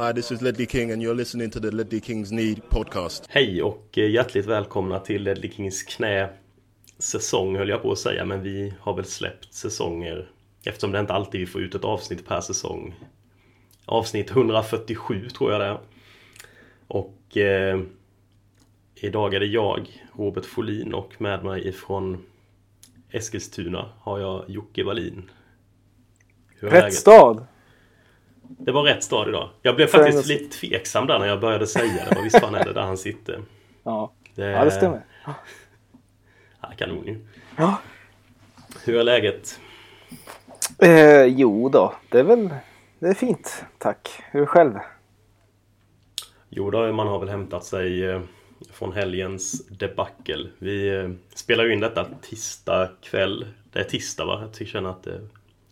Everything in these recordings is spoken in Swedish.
Hi, this is Ledley King and you're listening to the Ledley Kings Need podcast. Hej och eh, hjärtligt välkomna till Ledley Kings knä säsong höll jag på att säga, men vi har väl släppt säsonger eftersom det inte alltid vi får ut ett avsnitt per säsong. Avsnitt 147 tror jag det är. Och eh, idag är det jag, Robert Folin och med mig ifrån Eskilstuna har jag Jocke Wallin. Hur är Rätt läget? stad! Det var rätt stad idag. Jag blev faktiskt lite tveksam där när jag började säga det. Visst fan är det där han sitter? Ja, det, ja, det stämmer. Ja, kanon ju. Ja. Hur är läget? Eh, jo då, det är väl det är fint. Tack. Hur själv? Jo då, man har väl hämtat sig eh, från helgens debacle. Vi eh, spelar ju in detta tisdag kväll. Det är tisdag va? Jag känner att det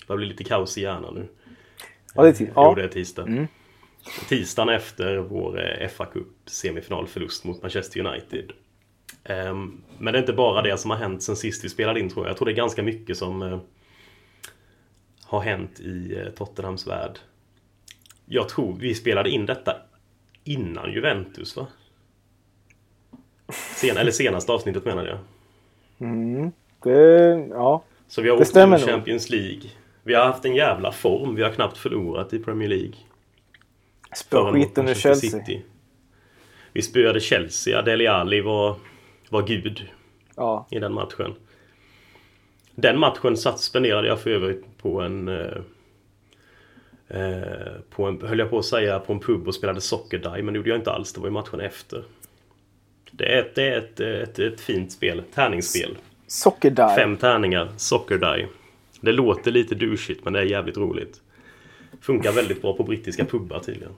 börjar bli lite kaos i hjärnan nu. Ja, det är tisdag. Jo, det är tisdag. Mm. Tisdagen efter vår eh, FA Cup semifinalförlust mot Manchester United. Um, men det är inte bara det som har hänt sen sist vi spelade in tror jag. Jag tror det är ganska mycket som uh, har hänt i uh, Tottenhams värld. Jag tror vi spelade in detta innan Juventus va? Sen, eller senaste avsnittet menar jag. Mm, det, ja. Så vi har åkt ur Champions League. Vi har haft en jävla form. Vi har knappt förlorat i Premier League. Spöa skiten ur Chelsea. City. Vi spöade Chelsea. Dele Alli var, var gud ja. i den matchen. Den matchen satt, spenderade jag för övrigt på en... Eh, eh, på en, höll jag på att säga, på en pub och spelade sockerdaj, men det gjorde jag inte alls. Det var ju matchen efter. Det är ett, det är ett, ett, ett fint spel. Tärningsspel. Sockerdaj. Fem tärningar. Sockerdaj. Det låter lite douchigt men det är jävligt roligt. Funkar väldigt bra på brittiska pubbar tydligen.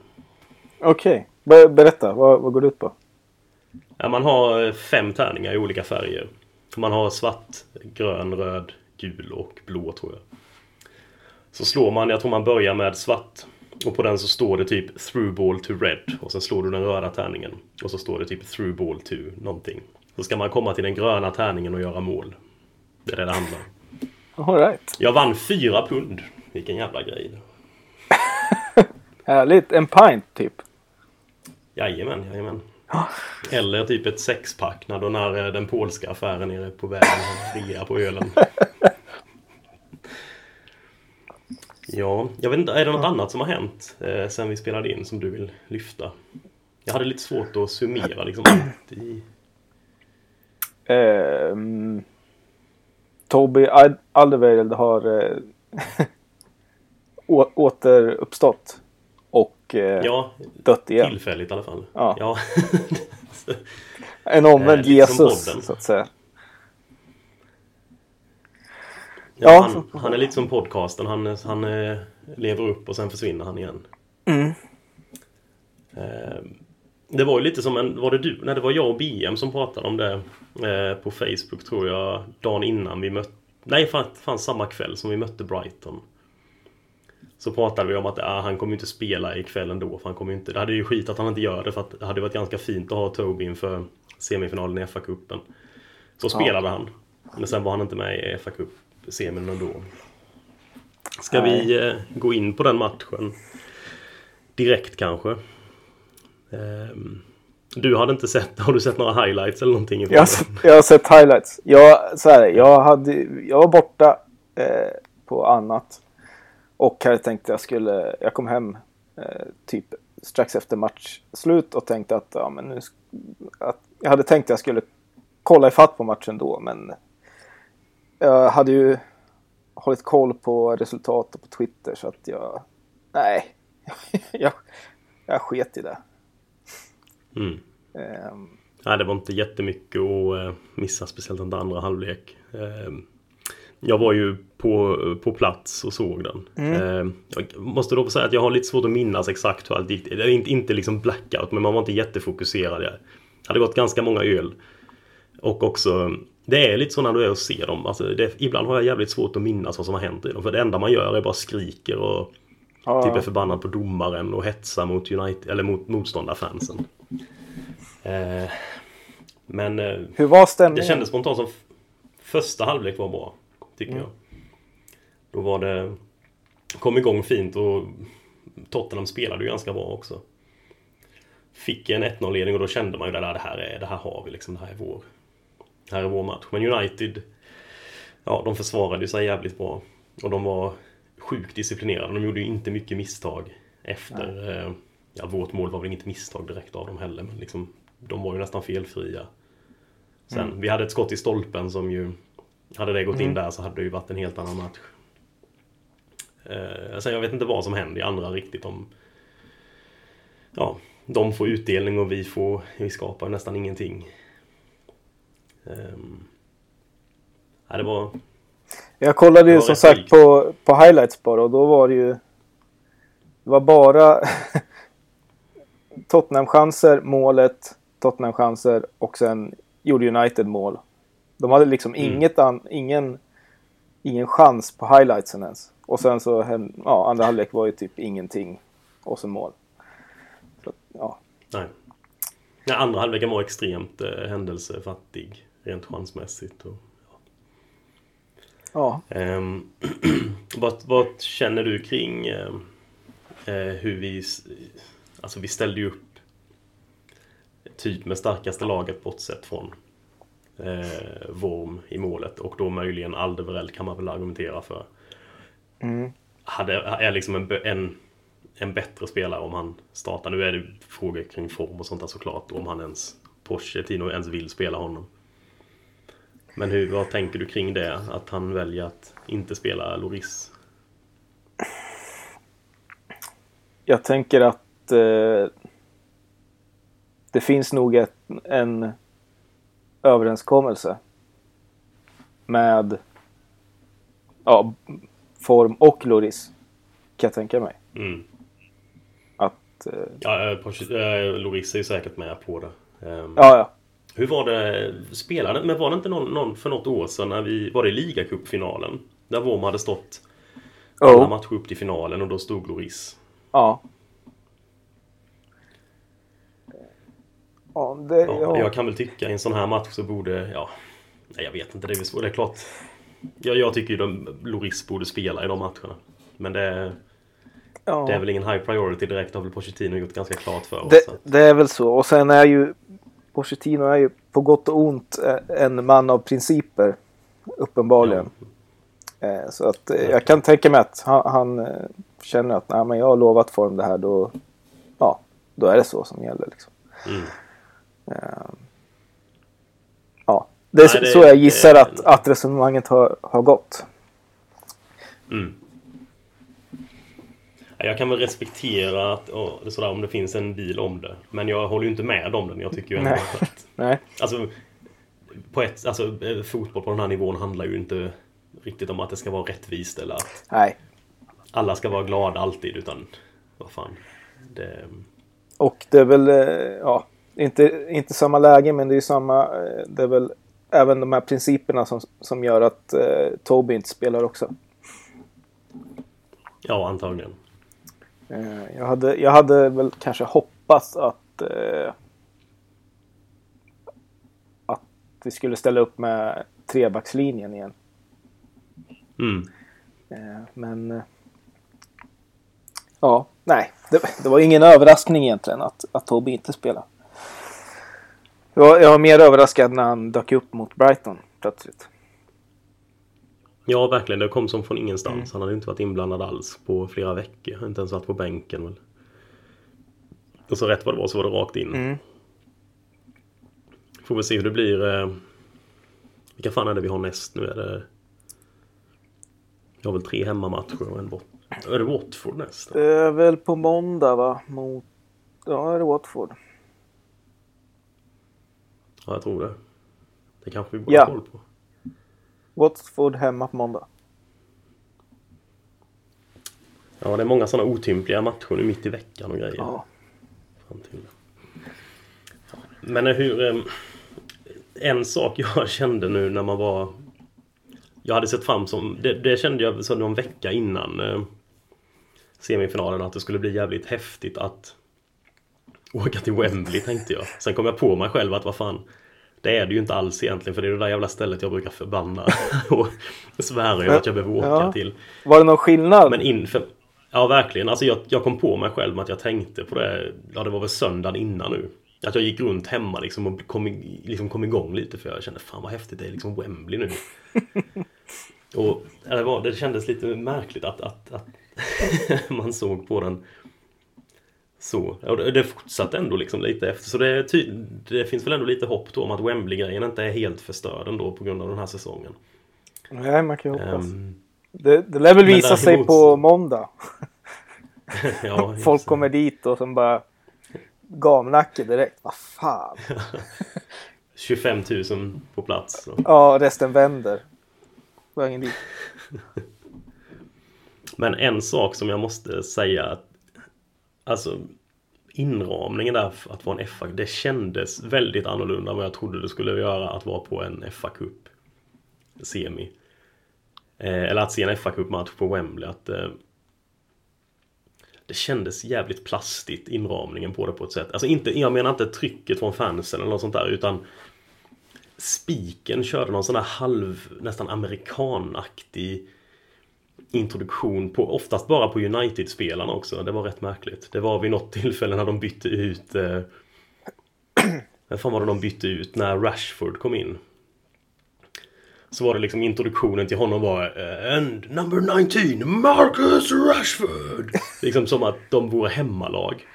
Okej. Okay. Berätta. Vad, vad går det ut på? Ja, man har eh, fem tärningar i olika färger. Man har svart, grön, röd, gul och blå tror jag. Så slår man, jag tror man börjar med svart. Och på den så står det typ through ball to red. Och sen slår du den röda tärningen. Och så står det typ through ball to någonting. Så ska man komma till den gröna tärningen och göra mål. Det är det det handlar om. All right. Jag vann fyra pund. Vilken jävla grej. Härligt. En pint typ? Jajamän, jajamän. Eller typ ett sexpack när, då när eh, den polska affären är på vägen rea på ölen. ja, jag vet inte. Är det något annat som har hänt eh, sen vi spelade in som du vill lyfta? Jag hade lite svårt att summera liksom allt i... Um, Toby Alderweireld har äh, återuppstått. Och äh, ja, dött igen. Tillfälligt i alla fall. Ja. ja. en omvänd eh, Jesus, så att säga. Ja, ja han, han, är lite som podcasten. Han, han lever upp och sen försvinner han igen. Mm. Det var ju lite som en, var det du? Nej det var jag och BM som pratade om det eh, på Facebook tror jag dagen innan vi mötte Nej fan, fan samma kväll som vi mötte Brighton Så pratade vi om att ah, han kommer inte spela ikväll ändå för han kommer inte, Det hade ju skit att han inte gör det för att det hade varit ganska fint att ha Toby inför semifinalen i FA-cupen Så spelade ja. han Men sen var han inte med i FA-cup semin ändå Ska Nej. vi eh, gå in på den matchen? Direkt kanske? Ehm, du hade inte sett, har du sett några highlights eller någonting? Jag, jag har sett highlights. Jag, så här, jag, hade, jag var borta eh, på annat. Och hade tänkt att jag skulle, jag kom hem eh, typ strax efter matchslut och tänkte att, ja, men nu, att jag hade tänkt att jag skulle kolla ifatt på matchen då men jag hade ju hållit koll på resultatet på Twitter så att jag, nej, jag, jag sket i det. Mm. Um, Nej, det var inte jättemycket att eh, missa, speciellt inte andra halvlek. Ehm, jag var ju på, på plats och såg den. Mm. Ehm, jag måste då säga att jag har lite svårt att minnas exakt hur allt gick. Det är inte, inte liksom blackout, men man var inte jättefokuserad. Det hade gått ganska många öl. Och också, det är lite så när du är och ser dem. Alltså det, ibland har jag jävligt svårt att minnas vad som har hänt i dem. För det enda man gör är bara skriker och ja. typ är förbannad på domaren och hetsar mot, United, eller mot motståndarfansen. Eh, men eh, Hur var stämningen? Det kändes spontant som första halvlek var bra. Tycker mm. jag. Då var det... Kom igång fint och Tottenham spelade ju ganska bra också. Fick en 1-0-ledning och då kände man ju att det här, är, det här har vi liksom. Det här är vår, det här är vår match. Men United, ja de försvarade sig jävligt bra. Och de var sjukt disciplinerade. De gjorde ju inte mycket misstag efter... Eh, ja, vårt mål var väl inget misstag direkt av dem heller, men liksom, de var ju nästan felfria. Sen, mm. vi hade ett skott i stolpen som ju... Hade det gått mm. in där så hade det ju varit en helt annan match. Eh, sen jag vet inte vad som händer i andra riktigt om... Ja, de får utdelning och vi får... Vi skapar nästan ingenting. Um, ja, det var... Jag kollade ju som sagt på, på highlights bara och då var det ju... Det var bara Tottenham-chanser, målet, Tottenham-chanser och sen gjorde United mål. De hade liksom mm. inget an, ingen, ingen chans på highlightsen ens. Och sen så, ja, andra halvlek var ju typ ingenting och så mål. Så, ja. Nej. Ja, andra halvleken var extremt eh, händelsefattig rent chansmässigt. Och, ja. ja. Um, vad, vad, känner du kring uh, hur vi... Alltså vi ställde ju upp typ med starkaste laget bortsett från eh, Worm i målet och då möjligen Aldeverell kan man väl argumentera för. Mm. Hade, är liksom en, en, en bättre spelare om han startar. Nu är det frågor kring form och sånt där såklart. Om han ens, Pochettino ens vill spela honom. Men hur, vad tänker du kring det? Att han väljer att inte spela Loris? Jag tänker att eh, det finns nog ett, en överenskommelse med ja, Form och Loris. Kan jag tänka mig. Mm. Att... Eh, ja, äh, Loris är ju säkert med på det. Um, ja, ja. Hur var det, spelade, men var det inte någon, någon för något år sedan när vi, var det ligacupfinalen? Där Worm hade stått alla oh. matcher upp till finalen och då stod Loris. Ja. Ja, det, ja, ja. Jag kan väl tycka i en sån här match så borde, ja, nej jag vet inte, det är, svårt, det är klart. Jag, jag tycker ju de, Loris borde spela i de matcherna. Men det, ja. det är väl ingen high priority direkt, har väl Pochettino gjort ganska klart för oss. Det, det är väl så, och sen är ju Pochettino är ju på gott och ont eh, en man av principer. Uppenbarligen. Ja. Eh, så att eh, jag kan tänka mig att han, han känner att Nej, men jag har lovat form det här. Då, ja, då är det så som gäller. Liksom. Mm. Ja, det är Nej, det, så jag gissar det, att, att resonemanget har, har gått. Mm. Jag kan väl respektera att, oh, sådär, om det finns en bil om det. Men jag håller ju inte med om den. Jag tycker ju ändå Nej. att... Nej. Alltså, på ett, alltså, fotboll på den här nivån handlar ju inte riktigt om att det ska vara rättvist eller att Nej. alla ska vara glada alltid. Utan vad fan. Det... Och det är väl, eh, ja, inte, inte samma läge men det är samma, eh, det är väl även de här principerna som, som gör att eh, Toby inte spelar också. Ja, antagligen. Eh, jag, hade, jag hade väl kanske hoppats att eh, att vi skulle ställa upp med trebackslinjen igen. Mm. Eh, men eh, ja, nej, det, det, var ingen överraskning egentligen att, att Toby inte spelade. Jag, var mer överraskad när han dök upp mot Brighton plötsligt. Ja, verkligen. Det kom som från ingenstans. Mm. Han hade inte varit inblandad alls på flera veckor. Inte ens varit på bänken väl. Och så rätt vad det var så var det rakt in. Mm. Får vi se hur det blir. Eh, vilka fan är det vi har näst? Nu är det... Vi har väl tre hemmamatcher och en bort. Är det Watford nästa? Det är väl på måndag va? Mot... Ja, är det Watford? Ja, jag tror det. Det kanske vi borde ja. ha koll på. Watford hemma på måndag. Ja, det är många sådana otympliga matcher nu mitt i veckan och grejer. Ja. Fram till. Men hur... En sak jag kände nu när man var... Jag hade sett fram som... Det, det kände jag så någon vecka innan semifinalen att det skulle bli jävligt häftigt att åka till Wembley tänkte jag. Sen kom jag på mig själv att vad fan det är det ju inte alls egentligen för det är det där jävla stället jag brukar förbanna och svära över att jag behöver åka ja. till. Var det någon skillnad? Men inför... Ja, verkligen. Alltså jag, jag kom på mig själv med att jag tänkte på det. Ja, det var väl söndagen innan nu. Att jag gick runt hemma liksom och kom, liksom kom igång lite för jag kände fan vad häftigt det är liksom Wembley nu. och det, var, det kändes lite märkligt att, att, att man såg på den så. Och det, fortsatte ändå liksom lite efter. Så det, det finns väl ändå lite hopp då om att Wembley-grejen inte är helt förstörd ändå på grund av den här säsongen. Nej, man kan ju hoppas. Um, det, det lär väl visa sig på måndag. ja, Folk kommer dit och som bara gamnacke direkt. Vad fan. 25 000 på plats. Så. Ja, resten vänder. Vägen dit. Men en sak som jag måste säga att Alltså inramningen där att vara en FA Det kändes väldigt annorlunda än vad jag trodde det skulle göra att vara på en FA Cup Semi. Eh, Eller att se en FA Cup match på Wembley att eh, Det kändes jävligt plastigt inramningen på det på ett sätt. Alltså inte, jag menar inte trycket från fansen eller något sånt där utan Spiken körde någon sån där halv nästan amerikanaktig introduktion på, oftast bara på United-spelarna också. Det var rätt märkligt. Det var vid något tillfälle när de bytte ut... Eh, Vem fan var det de bytte ut när Rashford kom in? Så var det liksom introduktionen till honom var eh, And number 19, Marcus Rashford! liksom som att de vore hemmalag.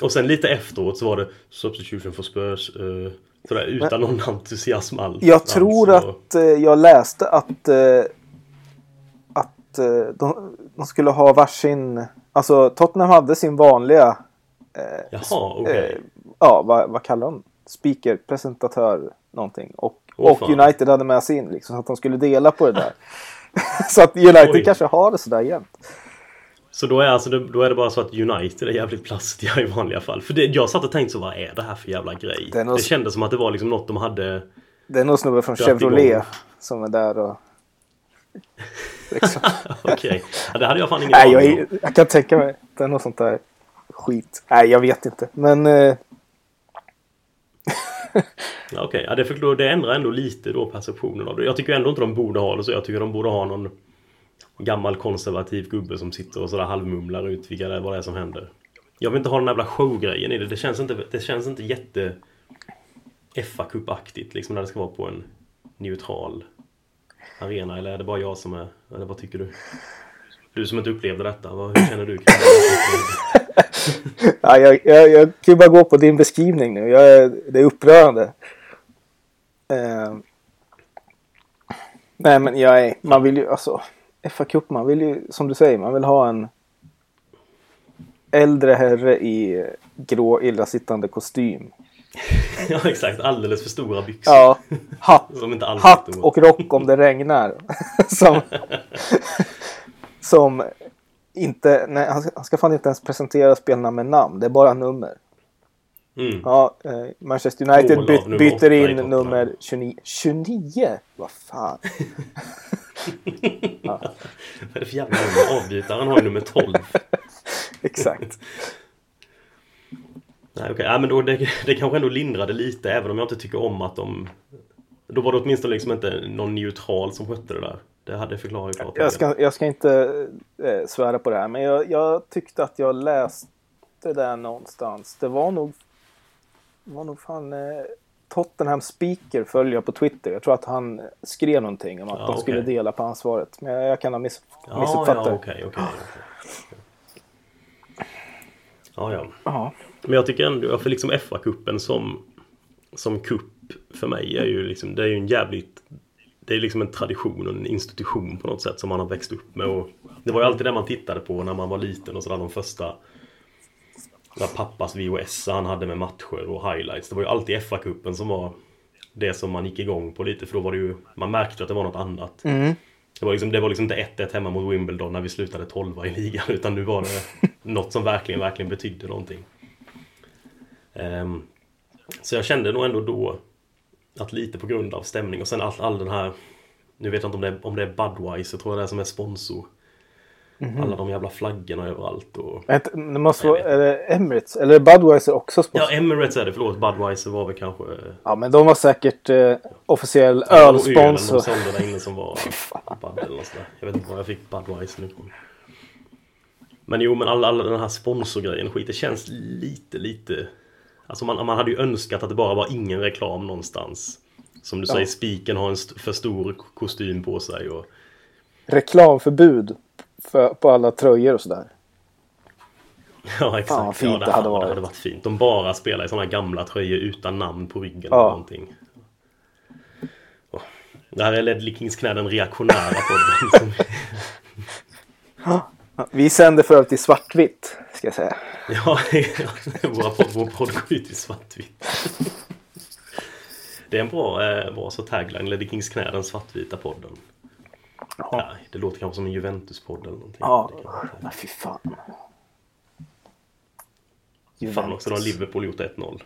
Och sen lite efteråt så var det Substitution for Spurs. Eh, sådär, utan någon entusiasm alls. Jag tror alls, att eh, jag läste att eh, Eh, de, de, skulle ha varsin... Alltså Tottenham hade sin vanliga... Eh, Jaha, okej. Okay. Eh, ja, vad, vad kallar de? Speaker, presentatör, någonting. Och, oh, och United hade med sin, liksom, så att de skulle dela på det där. så att United Oj. kanske har det sådär jämt. Så då är, alltså, då är det bara så att United är jävligt plastiga i vanliga fall. För det, jag satt och tänkte så, vad är det här för jävla grej? Det, det kändes som att det var liksom något de hade... Det är nog snubbe från Chevrolet som är där och... Liksom. Okej, okay. ja, det hade jag fan ingen Nej, jag, jag kan tänka mig. Det är något sånt där skit. Nej, jag vet inte. Men... Eh... Okej, okay. ja, det, det ändrar ändå lite då perceptionen av det. Jag tycker ändå inte de borde ha det så. Jag tycker de borde ha någon gammal konservativ gubbe som sitter och sådär halvmumlar ut vilka det vad det är som händer. Jag vill inte ha den jävla showgrejen i det. Det känns inte, det känns inte jätte fa aktigt liksom när det ska vara på en neutral arena eller är det bara jag som är... Eller vad tycker du? Du som inte upplevde detta, vad, hur känner du? ja, jag, jag, jag kan ju bara gå på din beskrivning nu. Jag, det är upprörande. Uh, nej men jag är, man vill ju alltså FA Cup, man vill ju som du säger, man vill ha en äldre herre i grå illasittande kostym ja exakt, alldeles för stora byxor. Ja, hatt, hatt och rock om det regnar. som, som inte, nej, han, ska fan inte ens presentera spelarna med namn, det är bara nummer. Mm. Ja, eh, Manchester United by, byter in nummer 29. 29? Vad fan. ja. Vad är det för jävla nummer? Avbytaren har ju nummer 12. Exakt. Nej, okay. ja, men då, det, det kanske ändå lindrade lite även om jag inte tycker om att de... Då var det åtminstone liksom inte någon neutral som skötte det där. Det hade förklarat klart. Jag ska, jag ska inte eh, svära på det här men jag, jag, tyckte att jag läste det där någonstans. Det var nog... Det var nog fan... Eh, Tottenham Speaker följer jag på Twitter. Jag tror att han skrev någonting om att ja, de okay. skulle dela på ansvaret. Men jag, jag kan ha miss, ja, missuppfattat ja, okay, okay, Ja, ja. Men jag tycker ändå, för liksom FA-cupen som, som kupp för mig är ju liksom, det är ju en jävligt det är liksom en tradition och en institution på något sätt som man har växt upp med. Och det var ju alltid det man tittade på när man var liten och sådär de första där pappas VHS han hade med matcher och highlights. Det var ju alltid FA-cupen som var det som man gick igång på lite för då var det ju Man märkte att det var något annat. Mm. Det var liksom, det var liksom inte 1-1 hemma mot Wimbledon när vi slutade 12 i ligan utan nu var det något som verkligen, verkligen betydde någonting. Um, så jag kände nog ändå då att lite på grund av stämning och sen all, all den här Nu vet jag inte om det, är, om det är Budweiser tror jag det är som är sponsor. Mm -hmm. Alla de jävla flaggorna överallt och... Det måste vara, är det Emirates? Eller är Budweiser också sponsor? Ja, Emirates är det. Förlåt, Budweiser var väl kanske... Ja, men de var säkert eh, officiell ja, ölsponsor. de sålde där inne som var Bud eller Jag vet inte var jag fick Budweiser nu från. Men jo, men alla, alla den här sponsorgrejen skit, det känns lite, lite... Alltså man, man hade ju önskat att det bara var ingen reklam någonstans. Som du ja. säger, spiken har en för stor kostym på sig och... Reklamförbud för, på alla tröjor och sådär. Ja exakt. Fan, fint ja, det, det, hade varit. det hade varit fint. De bara spelar i sådana gamla tröjor utan namn på ryggen ja. eller någonting. Oh. Det här är Ledley Kings knä den reaktionära podden. Vi sänder för övrigt i svartvitt, ska jag säga. Ja, podd, vår podd går ut i svartvitt. Det är en bra, eh, bra så tagline, Ledley Kings knä, den svartvita podden. Ja, det låter kanske som en Juventus-podd eller någonting. Ja, men fy fan. Juventus. Fan också, då har Liverpool gjort 1-0.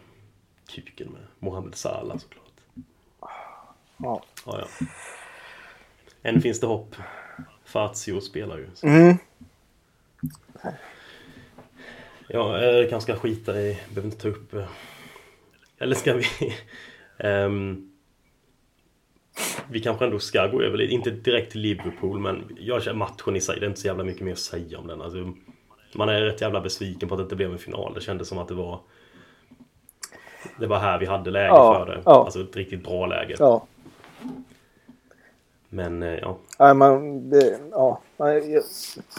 Kuken med Mohamed Salah såklart. Ja. ja, ja. Än finns det hopp. Fazio spelar ju. Så. Mm. Ja, jag kanske ska skita i, behöver inte ta upp... Eh, eller ska vi... um, vi kanske ändå ska gå över lite, inte direkt till Liverpool, men jag känner matchen i sig, det är inte så jävla mycket mer att säga om den. Alltså, man är rätt jävla besviken på att det inte blev en final. Det kändes som att det var... Det var här vi hade läge ja, för det. Ja. Alltså ett riktigt bra läge. Ja. Men eh, ja. Nej, man, det, ja. Jag,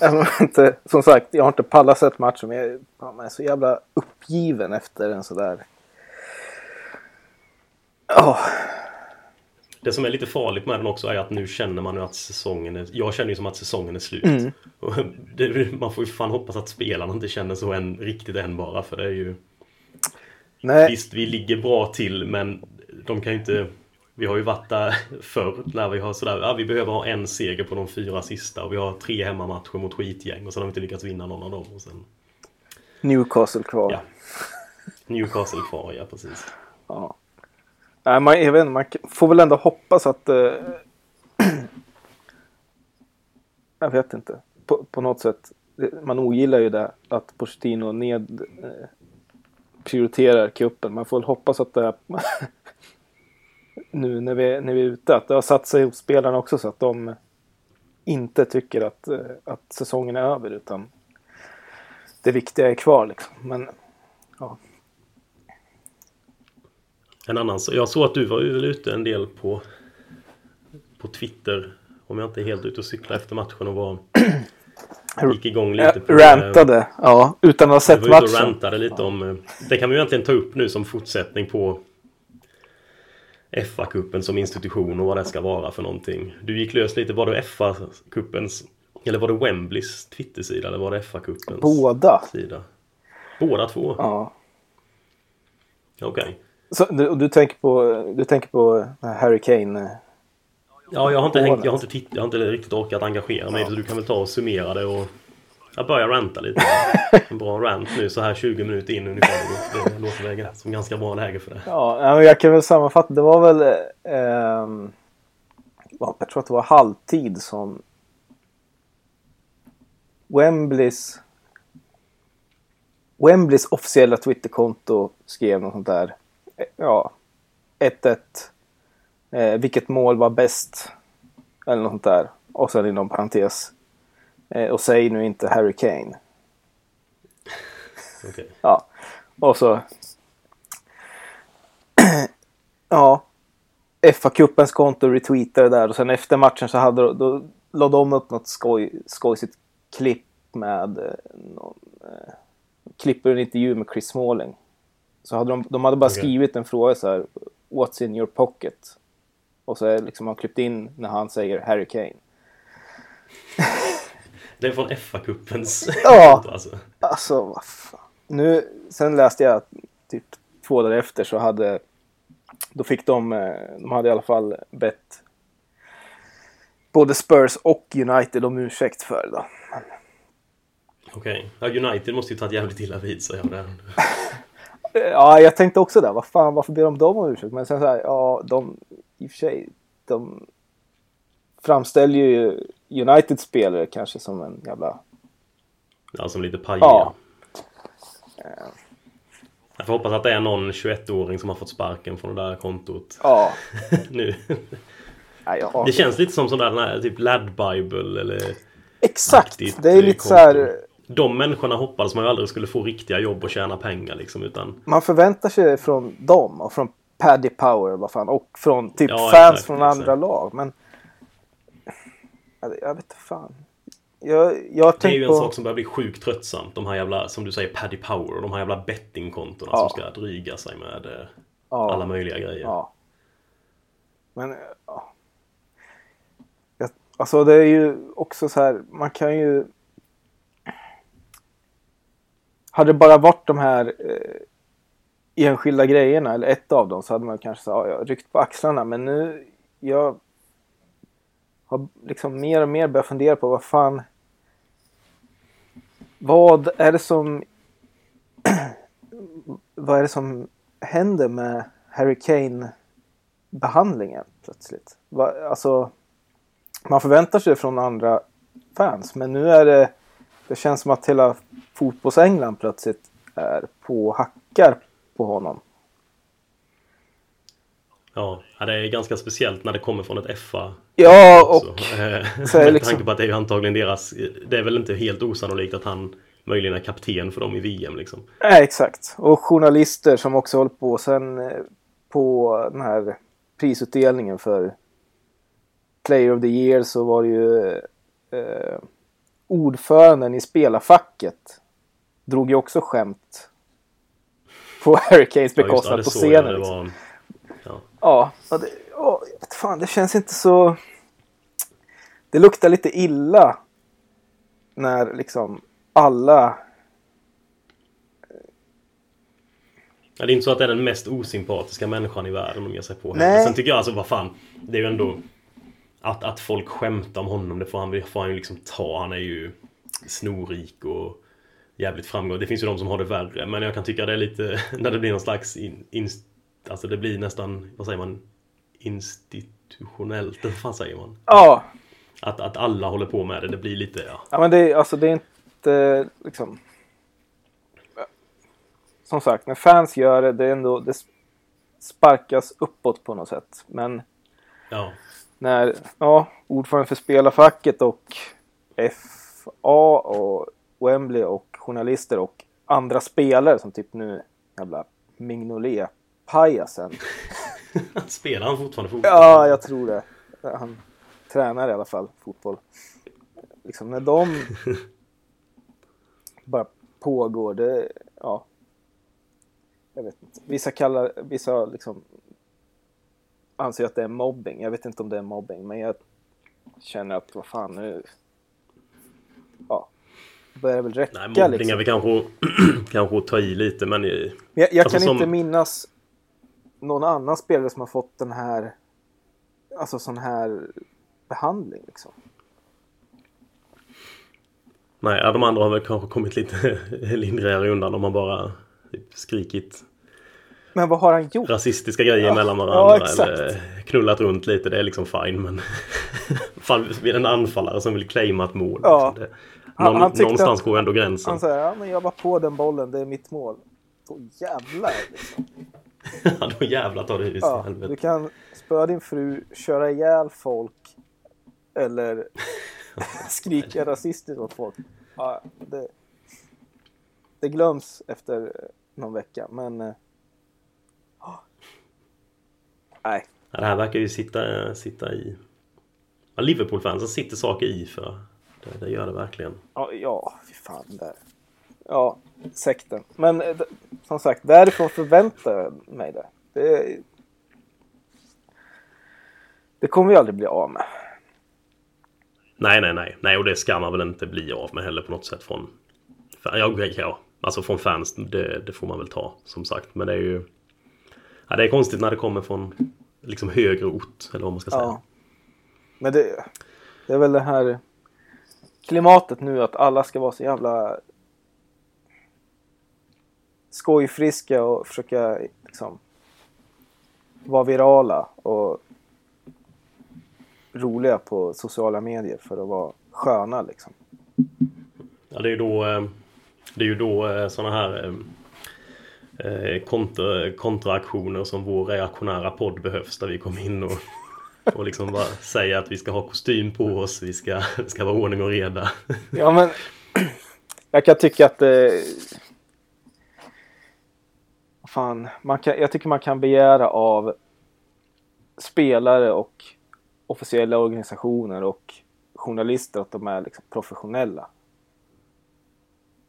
jag, inte, som sagt, jag har inte pallat sett matchen men jag, man är så jävla uppgiven efter en sådär... Ja. Det som är lite farligt med den också är att nu känner man ju att säsongen är... Jag känner ju som att säsongen är slut. Mm. Det, man får ju fan hoppas att spelarna inte känner så än, riktigt än bara för det är ju... Nej. Visst, vi ligger bra till men de kan ju inte... Vi har ju varit där förr när vi har sådär, ja, vi behöver ha en seger på de fyra sista och vi har tre hemmamatcher mot skitgäng och sen har vi inte lyckats vinna någon av dem. Och sen... Newcastle kvar. Ja. Newcastle kvar, ja precis. Ja. Nej, man, jag vet inte, man får väl ändå hoppas att... Eh, jag vet inte. På, på, något sätt. Man ogillar ju det att Pochettino ned eh, prioriterar kuppen. Man får väl hoppas att det nu när vi, när vi är ute, att det har satt sig hos spelarna också så att de inte tycker att, eh, att säsongen är över utan det viktiga är kvar liksom. Men ja. En annan, jag såg att du var väl ute en del på på Twitter om jag inte är helt ute och cyklar efter matchen och var gick igång lite på... Rantade, ja. Utan att ha sett matchen. Rantade lite om... Eh, det kan vi egentligen ta upp nu som fortsättning på FA-cupen som institution och vad det ska vara för någonting. Du gick lös lite, var det FA-cupens eller var det Wembleys Twitter-sida eller var det FA-cupens Båda. sida? Båda två? Ja. Okej. Okay. Så du, du, tänker på, du tänker på Harry Kane? Eh, ja, jag har inte, hängt, jag har inte, titt, jag har inte riktigt orkat engagera mig ja. så du kan väl ta och summera det och jag börjar ranta lite. En bra rant nu så här 20 minuter in ungefär. Det låter väl som ganska bra läge för det. Ja, jag kan väl sammanfatta. Det var väl... Eh, jag tror att det var halvtid som Wembleys Wembleys officiella Twitterkonto skrev något sånt där ja, 1-1. Eh, vilket mål var bäst? Eller något sånt där. Och sen inom parentes. Eh, och säg nu inte Harry Kane. Okay. Ja. Och så... ja. FA-cupens konto retweetade där och sen efter matchen så hade då la de upp något skoj, skojsigt klipp med eh, någon, eh, klipper en intervju med Chris Smalling. Så hade de, de hade bara okay. skrivit en fråga så här. What's in your pocket? Och så är liksom man klippt in när han säger Harry Kane. Det är från FA-cupens Ja, alltså. alltså vad fan. Nu, sen läste jag typ två dagar efter så hade då fick de, eh, de hade i alla fall bett både Spurs och United om ursäkt för det då. Okej, okay. ja, United måste ju tagit jävligt illa vid sig av det. Ja, jag tänkte också det. Vad fan, varför ber de dem om ursäkt? Men sen så här, ja, de i och för sig, de framställer ju United spelare kanske som en jävla... Ja, som lite pajiga. Ja. Jag får hoppas att det är någon 21-åring som har fått sparken från det där kontot. Ja. nu. Ja, ja. Det känns lite som sån där typ Lad Bible eller... Exakt! Det är lite konto. så här de människorna hoppades man ju aldrig skulle få riktiga jobb och tjäna pengar liksom. Utan... Man förväntar sig från dem och från Paddy Power vad fan, och från typ Ja, fans exakt, från andra exakt. lag. Men jag, jag vet inte fan. Jag, jag Det är ju en på... sak som börjar bli sjukt tröttsamt. De här jävla, som du säger, Paddy Power och de här jävla bettingkontona Ja. som ska dryga sig med eh, ja, alla möjliga grejer. ja. Men eh, ja. Jag, alltså det är ju också så här, man kan ju... Hade det bara varit de här eh, enskilda grejerna, eller ett av dem, så hade man kanske så, ja, ryckt på axlarna. Men nu, jag har liksom mer och mer börjat fundera på vad fan... Vad är det som... vad är det som händer med Harry Kane-behandlingen plötsligt? Va, alltså, man förväntar sig det från andra fans, men nu är det... Det känns som att hela fotbolls-England plötsligt är på hackar på honom. Ja, ja, det är ganska speciellt när det kommer från ett FA. Ja, också. och så Med liksom- tanke på att det är ju antagligen deras... Det är väl inte helt osannolikt att han möjligen är kapten för dem i VM liksom. Nej, exakt. Och journalister som också håller på. Sen eh, på den här prisutdelningen för Player of the Year så var det ju eh, ordföranden i spelarfacket drog ju också skämt på Ja, det, bekostnad det på scenen. liksom. Ja. Och det, vet fan, det känns inte så... Det luktar lite illa när liksom alla... Ja, det är inte så att det är den mest osympatiska människan i världen de ger sig på. Nej. heller. Sen tycker jag alltså, vad fan. Det är ju ändå... Att, att folk skämtar om honom, det får han, får han ju liksom ta. Han är ju snorrik och jävligt framgångsrik. Det finns ju de som har det värre. Men jag kan tycka det är lite... När det blir någon slags... In, inst, alltså det blir nästan... Vad säger man? Institutionellt, vad fan säger man? Ja, Att, att alla håller på med det. Det blir lite... Ja. ja men det, alltså, det är inte liksom... Som sagt, när fans gör det, det är ändå... Det sparkas uppåt på något sätt. Men ja. när ja, ordförande för spelarfacket och FA och Wembley och journalister och andra spelare som typ nu jävla Mignolet pajasen. Spelar han fortfarande fotboll? Ja, jag tror det. Han tränar i alla fall fotboll. Liksom när de bara pågår, det, ja. Jag vet inte. Vissa kallar, vissa liksom anser att det är mobbing. Jag vet inte om det är mobbing, men jag känner att vad fan nu. Ja. Börjar väl räcka Nej, mobbning är liksom. väl kanske, kanske ta i lite Men Jag, jag Alltså kan som- inte minnas någon annan spelare som har fått den här alltså sån här behandling liksom. Nej, ja, de andra har väl kanske kommit lite lindrigare undan. De har bara skrikit Men vad har han gjort? rasistiska grejer Ja, mellan ja, varandra. exakt. eller knullat runt lite. Det är liksom fine. Men en anfallare som vill claima ett mål. Ja. liksom. Han- någon, han någonstans att- går ändå gränsen. Han säger ja men jag var på den bollen, det är mitt mål. Så jävlar liksom. Ja, då jävlar tar det hus i Ja, du helvete. kan spöa din fru, köra ihjäl folk eller skrika rasistiskt åt folk. Ja, det, det glöms efter eh, någon vecka men ja. Nej, Ja, det här verkar ju sitta, sitta i... Ja, Liverpool-fansen sitter saker i för. Det, det gör det verkligen. Ja, ja, fy fan. Där. Ja, sekten. Men eh, som sagt, därifrån förväntar jag mig det. Det, det kommer vi aldrig bli av med. Nej, nej, nej. Nej, och det ska man väl inte bli av med heller på något sätt från... Ja, ja. Alltså från fans, det, det får man väl ta som sagt. Men det är ju... Ja, det är konstigt när det kommer från liksom högre ort, eller vad man ska säga. Ja. Men det, det är väl det här klimatet nu att alla ska vara så jävla skojfriska och försöka liksom vara virala och roliga på sociala medier för att vara sköna liksom. Ja, det är ju då... eh, Det är ju då sådana här eh, eh, kontra, kontraaktioner som vår reaktionära podd behövs. Där vi kommer in och, och liksom bara säger att vi ska ha kostym på oss. Vi ska, ska vara ordning och reda. Ja men jag kan tycka att. Eh, fan, man kan, jag tycker man kan begära av spelare och officiella organisationer och journalister att de är liksom professionella.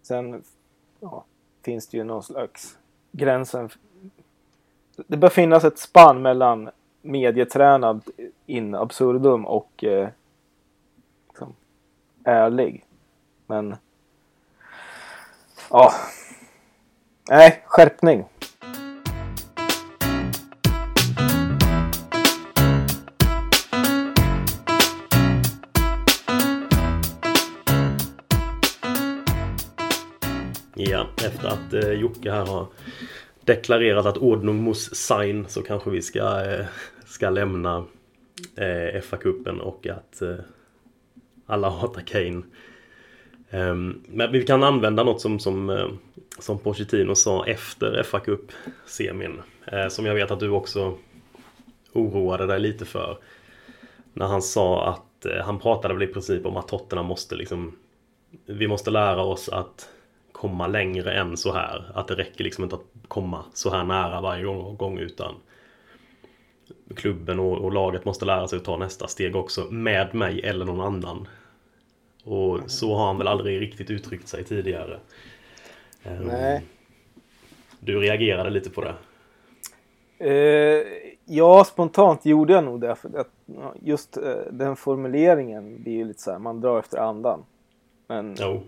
Sen ja, finns det ju någon slags gränsen. Det bör finnas ett spann mellan medietränad in absurdum och eh, liksom, ärlig. Men ja, nej, skärpning. Ja, efter att eh, Jocke här har deklarerat att ordnung muss sein så kanske vi ska, eh, ska lämna eh, FA-cupen och att eh, alla hatar Kane. Um, men vi kan använda något som, som, eh, som Pochettino sa efter FA-cup-semin. Eh, som jag vet att du också oroade dig lite för. När han sa att eh, han pratade väl i princip om att Tottenham måste liksom Vi måste lära oss att komma längre än så här. Att det räcker liksom inte att komma så här nära varje gång utan klubben och, och, laget måste lära sig att ta nästa steg också med mig eller någon annan. Och så har han väl aldrig riktigt uttryckt sig tidigare. Ehm, Nej. Du reagerade lite på det? Uh, ja, spontant gjorde jag nog det. För att just uh, den formuleringen blir ju lite så här, man drar efter andan. Men... Jo.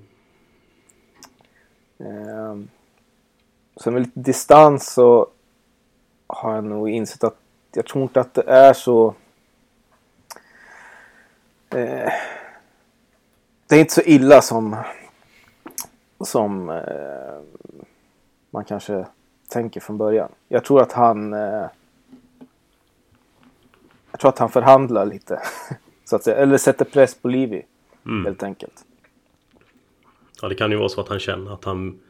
Uh, så med lite distans så har jag nog insett att jag tror inte att det är så... Eh, det är inte så illa som, som eh, man kanske tänker från början. Jag tror att han... Eh, jag tror att han förhandlar lite. så att säga. Eller sätter press på Livi. Mm. Helt enkelt. Ja, det kan ju vara så att han känner att han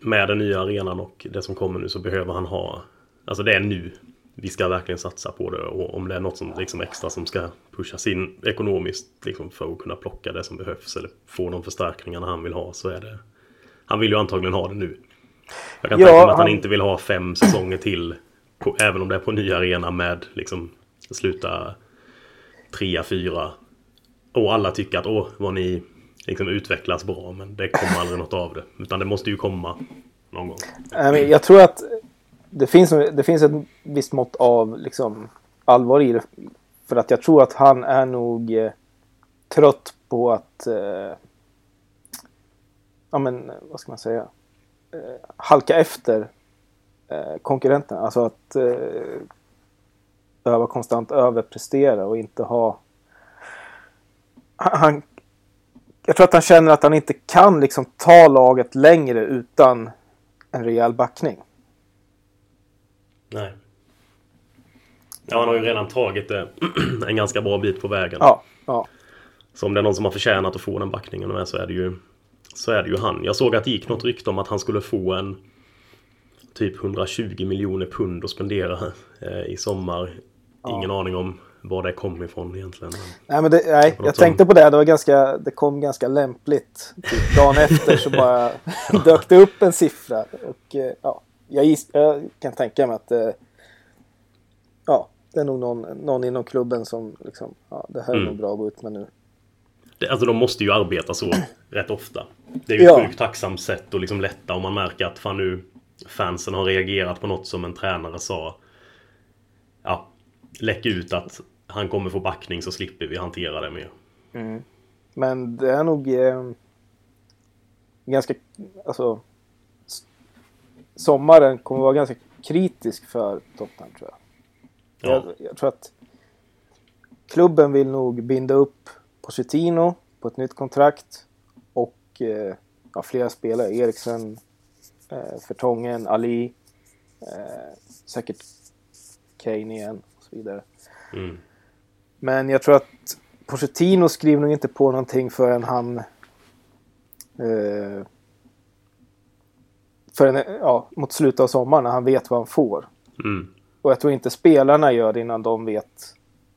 med den nya arenan och det som kommer nu så behöver han ha Alltså det är nu vi ska verkligen satsa på det och om det är något som liksom extra som ska pushas in ekonomiskt liksom för att kunna plocka det som behövs eller få de förstärkningarna han vill ha så är det Han vill ju antagligen ha det nu. Jag kan ja, tänka mig att han, inte vill ha fem säsonger till på, även om det är på ny arena med liksom sluta trea, fyra och alla tycker att åh vad ni liksom utvecklas bra men det kommer aldrig något av det. Utan det måste ju komma någon gång. Jag tror att det finns, det finns ett visst mått av liksom, allvar i det. För att jag tror att han är nog eh, trött på att eh, ja men vad ska man säga eh, halka efter eh, konkurrenterna. Alltså att eh, behöva konstant överprestera och inte ha han, jag tror att han känner att han inte kan liksom ta laget längre utan en rejäl backning. Nej. Ja, han har ju redan tagit det en ganska bra bit på vägen. Ja, ja. Så om det är någon som har förtjänat att få den backningen med så är det ju Så är det ju han. Jag såg att det gick något rykte om att han skulle få en Typ 120 miljoner pund att spendera eh, i sommar. Ingen ja. aning om var det kom ifrån egentligen. Nej, men det, nej jag tänkte på det. Det, var ganska, det kom ganska lämpligt. Typ dagen efter så bara dök det upp en siffra. Och eh, ja, jag, giss, jag kan tänka mig att eh, ja, det är nog någon, någon inom klubben som liksom, ja, det här är mm. nog bra att gå ut med nu. Det, alltså de måste ju arbeta så rätt ofta. Det är ju ett ja. sjukt tacksamt sätt att liksom lätta om man märker att fan nu fansen har reagerat på något som en tränare sa. Ja, läck ut att han kommer få backning så slipper vi hantera det mer. Mm. Men det är nog eh, ganska, alltså sommaren kommer vara ganska kritisk för Tottenham tror jag. Ja. jag. Jag, tror att klubben vill nog binda upp Pochettino på ett nytt kontrakt och eh, ja, flera spelare. Eriksen, eh, Fertongen, Ali, eh, säkert Kane igen och så vidare. Mm. Men jag tror att Pochettino skriver nog inte på någonting förrän han eh, för en, ja, mot slutet av sommaren när han vet vad han får. Mm. Och jag tror inte spelarna gör det innan de vet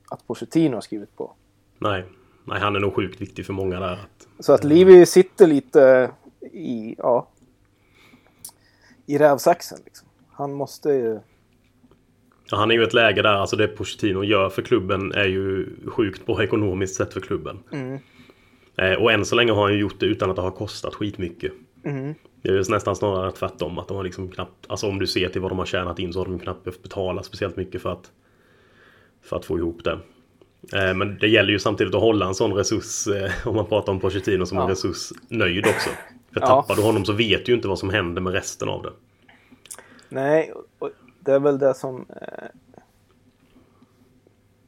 att Pochettino har skrivit på. Nej, nej, han är nog sjukt viktig för många där. Att, så att Livi sitter lite i, ja, i rävsaxen. Liksom. Han måste ju... Ja, han är ju ett läge där, alltså det Pochettino gör för klubben är ju sjukt bra ekonomiskt sett för klubben. Mm. Eh, och än så länge har han ju gjort det utan att det har kostat skitmycket. Mm. Det är nästan snarare tvärtom. Att de har liksom knappt, alltså om du ser till vad de har tjänat in så har de knappt behövt betala speciellt mycket för att, för att få ihop det. Eh, men det gäller ju samtidigt att hålla en sån resurs, eh, om man pratar om Pochettino som ja. en resurs, nöjd också. För ja. tappar du honom så vet du ju inte vad som händer med resten av det. Nej, och det är väl det som... Eh,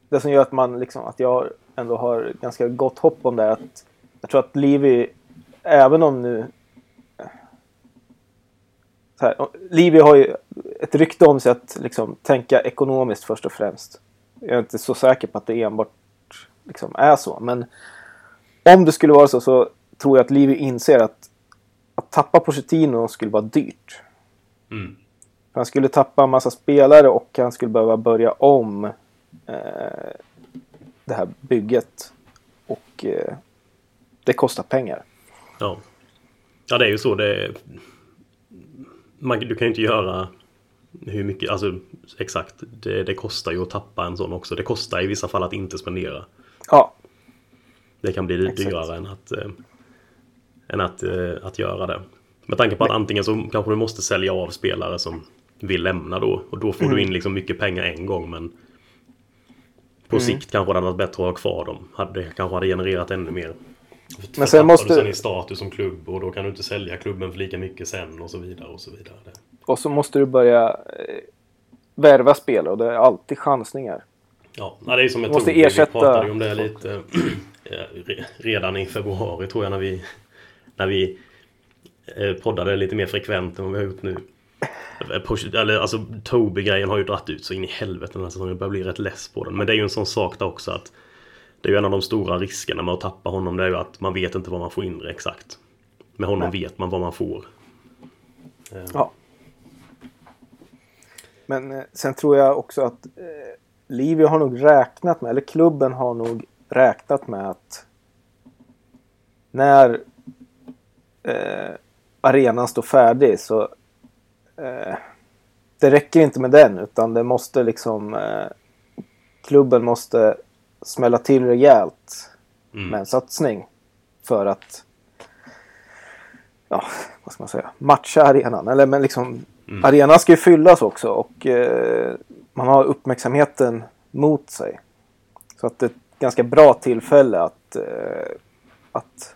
det som gör att man liksom, att jag ändå har ganska gott hopp om det. Att jag tror att Livy, även om nu... Eh, så här, Livy har ju ett rykte om sig att liksom, tänka ekonomiskt först och främst. Jag är inte så säker på att det enbart liksom, är så. Men om det skulle vara så så tror jag att Livy inser att att tappa Pochettino skulle vara dyrt. Mm. Han skulle tappa en massa spelare och han skulle behöva börja om eh, det här bygget. Och eh, det kostar pengar. Ja. Ja, det är ju så. Det man, du kan ju inte göra hur mycket, alltså exakt. Det, det, kostar ju att tappa en sån också. Det kostar i vissa fall att inte spendera. Ja. Det kan bli exakt. dyrare än att, eh, än att, eh, att göra det. Med tanke på att antingen så kanske du måste sälja av spelare som vill lämna då. Och då får mm. du in liksom mycket pengar en gång men på mm. sikt kanske det hade varit bättre att ha kvar dem. Det kanske hade genererat ännu mer. Men sen måste du sen i status som klubb och då kan du inte sälja klubben för lika mycket sen och så vidare och så vidare. Och så måste du börja eh, värva spelare och det är alltid chansningar. Ja, det är som ett måste ersätta... Vi pratade ju om det lite redan i februari tror jag när vi när vi eh, poddade lite mer frekvent än vad vi har gjort nu. Eller, alltså Toby-grejen har ju dratt ut så in i helvete den här säsongen. Jag börjar bli rätt less på den. Men det är ju en sån sak där också att det är ju en av de stora riskerna med att tappa honom. Det är ju att man vet inte vad man får in exakt. Med honom Nej. vet man vad man får. Eh. Ja. Men eh, sen tror jag också att eh, Livio har nog räknat med, eller klubben har nog räknat med att när eh, arenan står färdig så eh, det räcker inte med den utan det måste liksom eh, klubben måste smälla till rejält mm. med en satsning för att ja, vad ska man säga, matcha arenan. Eller men liksom, mm. arenan ska ju fyllas också och eh, man har uppmärksamheten mot sig. Så att det är ett ganska bra tillfälle att, eh, att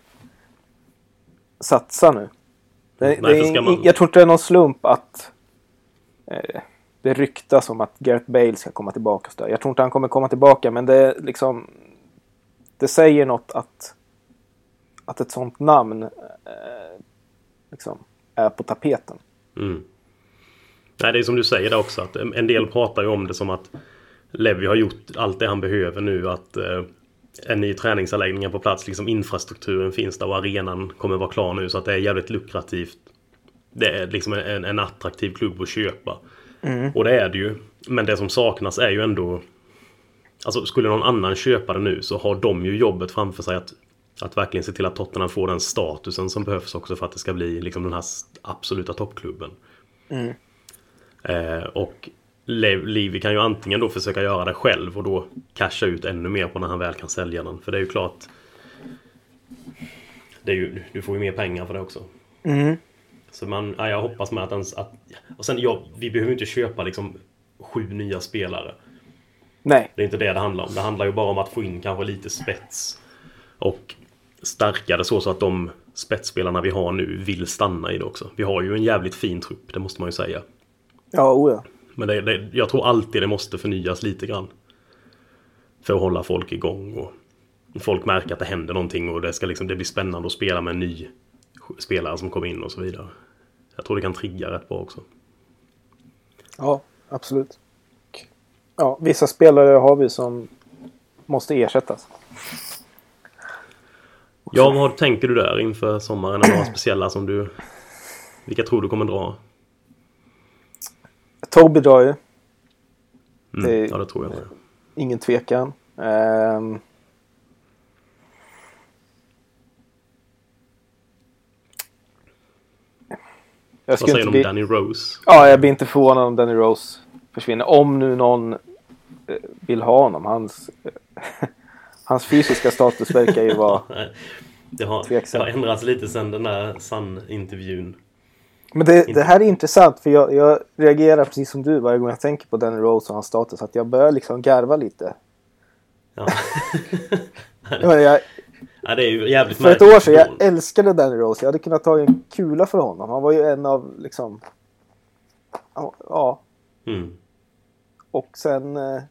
satsa nu. Det, Nej, det är, man... Jag tror inte det är någon slump att eh, det ryktas om att Gareth Bale ska komma tillbaka. Så jag tror inte han kommer komma tillbaka men det liksom det säger något att att ett sånt namn eh, liksom är på tapeten. Mm. Nej, det är som du säger där också att en del pratar ju om det som att Levi har gjort allt det han behöver nu. Att eh, en ny träningsanläggning på plats. Liksom infrastrukturen finns där och arenan kommer vara klar nu så att det är jävligt lukrativt. Det är liksom en, en attraktiv klubb att köpa. Mm. Och det är det ju. Men det som saknas är ju ändå... Alltså skulle någon annan köpa det nu så har de ju jobbet framför sig att, att verkligen se till att Tottenham får den statusen som behövs också för att det ska bli liksom den här absoluta toppklubben. Mm. Eh, och Levi kan ju antingen då försöka göra det själv och då casha ut ännu mer på när han väl kan sälja den. För det är ju klart... Det är ju, du får ju mer pengar för det också. Mm. Så man, ja, jag hoppas med att, ens, att... Och sen, ja, vi behöver inte köpa liksom sju nya spelare. Nej. Det är inte det det handlar om. Det handlar ju bara om att få in kanske lite spets. Och stärka det så, så att de spetsspelarna vi har nu vill stanna i det också. Vi har ju en jävligt fin trupp, det måste man ju säga. Ja, oh ja. Men det, det, jag tror alltid det måste förnyas lite grann. För att hålla folk igång och folk märker att det händer någonting och det, ska liksom, det blir spännande att spela med en ny spelare som kommer in och så vidare. Jag tror det kan trigga rätt bra också. Ja, absolut. Ja, vissa spelare har vi som måste ersättas. Ja, vad tänker du där inför sommaren? Är några speciella som du... Vilka tror du kommer dra? Toby drar ju. Mm, det ja, det tror jag. Med. Ingen tvekan. Um, jag Vad säger du om Danny Rose? Ja, jag blir inte förvånad om Danny Rose försvinner. Om nu någon eh, vill ha honom. Hans, eh, hans fysiska status verkar ju vara det har, tveksam. Det har ändrats lite sedan den där Sun-intervjun. Men det, det, här är intressant för jag, jag, reagerar precis som du varje gång jag tänker på Danny Rose och hans status. Att jag börjar liksom garva lite. Ja. jag, ja, det är ju jävligt För ett år sedan, jag älskade Danny Rose. Jag hade kunnat ta en kula för honom. Han var ju en av liksom... Ja. Mm. Och sen... Eh,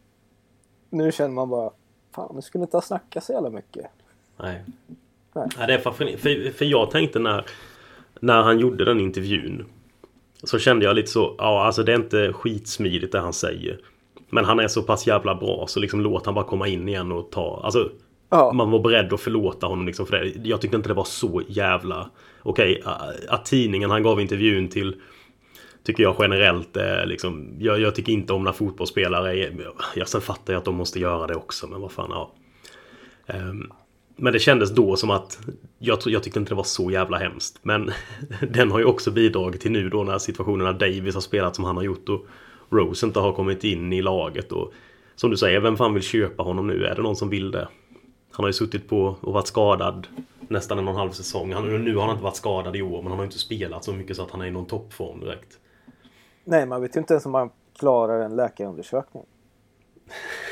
nu känner man bara... Fan, nu skulle inte ha snackat så jävla mycket. Nej. Nej. Ja, det är för, för, för jag tänkte när, när han gjorde den intervjun. Så kände jag lite så, ja alltså det är inte skitsmidigt det han säger. Men han är så pass jävla bra så liksom låt han bara komma in igen och ta, alltså ja. Man var beredd att förlåta honom liksom för det. Jag tyckte inte det var så jävla Okej, okay, att tidningen han gav intervjun till Tycker jag generellt är liksom jag, jag, tycker inte om när fotbollsspelare är, jag, Sen fattar jag att de måste göra det också men vad fan ja um, men det kändes då som att jag, jag tyckte inte det var så jävla hemskt. Men den har ju också bidragit till nu då när situationerna Davis har spelat som han har gjort och Rose inte har kommit in i laget. Och som du säger, vem fan vill köpa honom nu? Är det någon som vill det? Han har ju suttit på och varit skadad nästan en och en halv säsong. Han, nu har han inte varit skadad i år men han har inte spelat så mycket så att han är i någon toppform direkt. Nej, man vet ju inte ens om han klarar en läkarundersökning.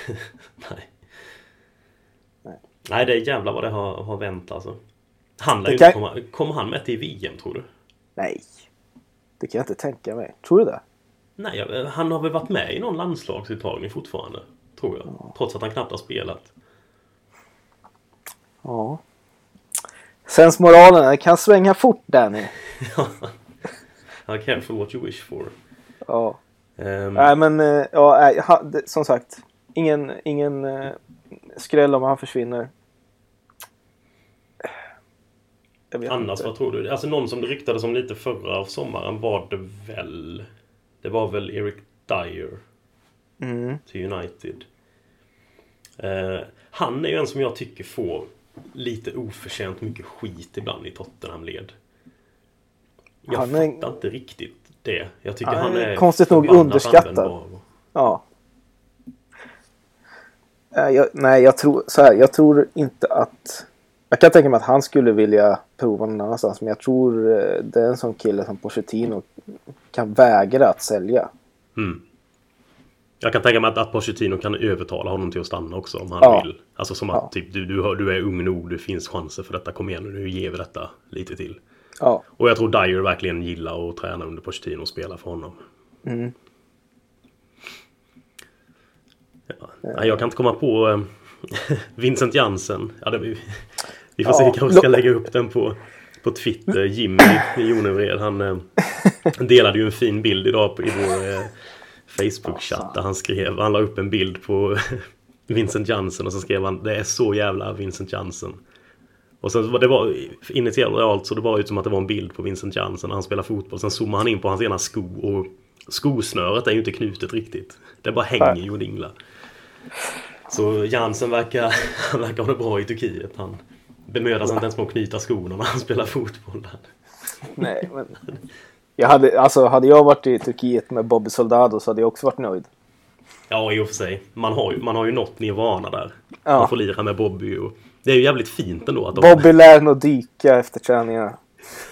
Nej. Nej, det är jävla vad det har, har vänt alltså. Han lär kan... komma, kommer han med till VM tror du? Nej. Det kan jag inte tänka mig. Tror du det? Nej, han har väl varit med i någon landslagsuttagning fortfarande. Tror jag. Ja. Trots att han knappt har spelat. Ja. Sensmoralen, det kan svänga fort Danny. ja. Careful what you wish for. Ja. Um... Nej men, eh, ja, som sagt. Ingen, ingen eh, skräll om han försvinner. Annars, inte. vad tror du? Alltså någon som det ryktades om lite förra sommaren var det väl... Det var väl Eric Dyer. Mm. Till United. Uh, han är ju en som jag tycker får lite oförtjänt mycket skit ibland i Tottenham-led. Jag han är... fattar inte riktigt det. Jag tycker han, han är konstigt nog underskattad. Ja. Jag, nej, jag tror så här. Jag tror inte att... Jag kan tänka mig att han skulle vilja prova någon annanstans. Men jag tror eh, det är en sån kille som Pochettino kan vägra att sälja. Mm. Jag kan tänka mig att, att Pochettino kan övertala honom till att stanna också om han ja. vill. Alltså som att ja. typ, du, du, du är ung nog, det finns chanser för detta. Kom igen nu, nu ger vi detta lite till. Ja. Och jag tror Dyer verkligen gillar att träna under Pochettino och spela för honom. Mm. Ja. Jag kan inte komma på äh, Vincent Jansen. Ja, det, vi, vi får ja, se, vi kanske ska lägga upp den på, på Twitter. Jimmy Jonevred, han äh, delade ju en fin bild idag på, i vår äh, Facebook-chatt där han skrev, han la upp en bild på Vincent Jansen och så skrev han Det är så jävla Vincent Jansen. Och sen var det var initialt så det var ut som att det var en bild på Vincent Jansen när han spelar fotboll. Sen zoomade han in på hans ena sko och skosnöret är ju inte knutet riktigt. Det bara hänger ju och dinglar. Så Jansen verkar, han verkar ha det bra i Turkiet. Han bemödar sig inte ens med att knyta skorna när han spelar fotboll. Där. Nej, men jag hade, alltså, hade jag varit i Turkiet med Bobby Soldado så hade jag också varit nöjd. Ja, i och för sig. Man har ju, man har ju nått nirvana där. Ja. Man får lira med Bobby och det är ju jävligt fint ändå att de... Bobby lär nog dyka efter träningarna.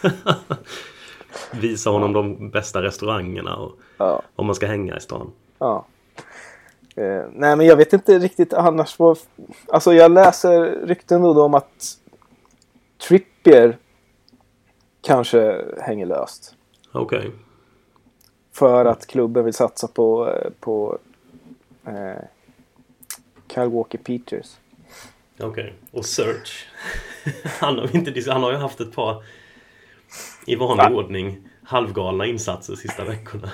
Visa honom de bästa restaurangerna och ja. om man ska hänga i stan. Ja. Eh, nej men jag vet inte riktigt annars vad... Alltså jag läser rykten då om att Trippier kanske hänger löst. Okej. Okay. För att klubben vill satsa på, eh, på eh, Kyle Walker Peters. Okej, okay. och Search. han, har inte, han har ju haft ett par i vanlig Va? ordning halvgalna insatser sista veckorna.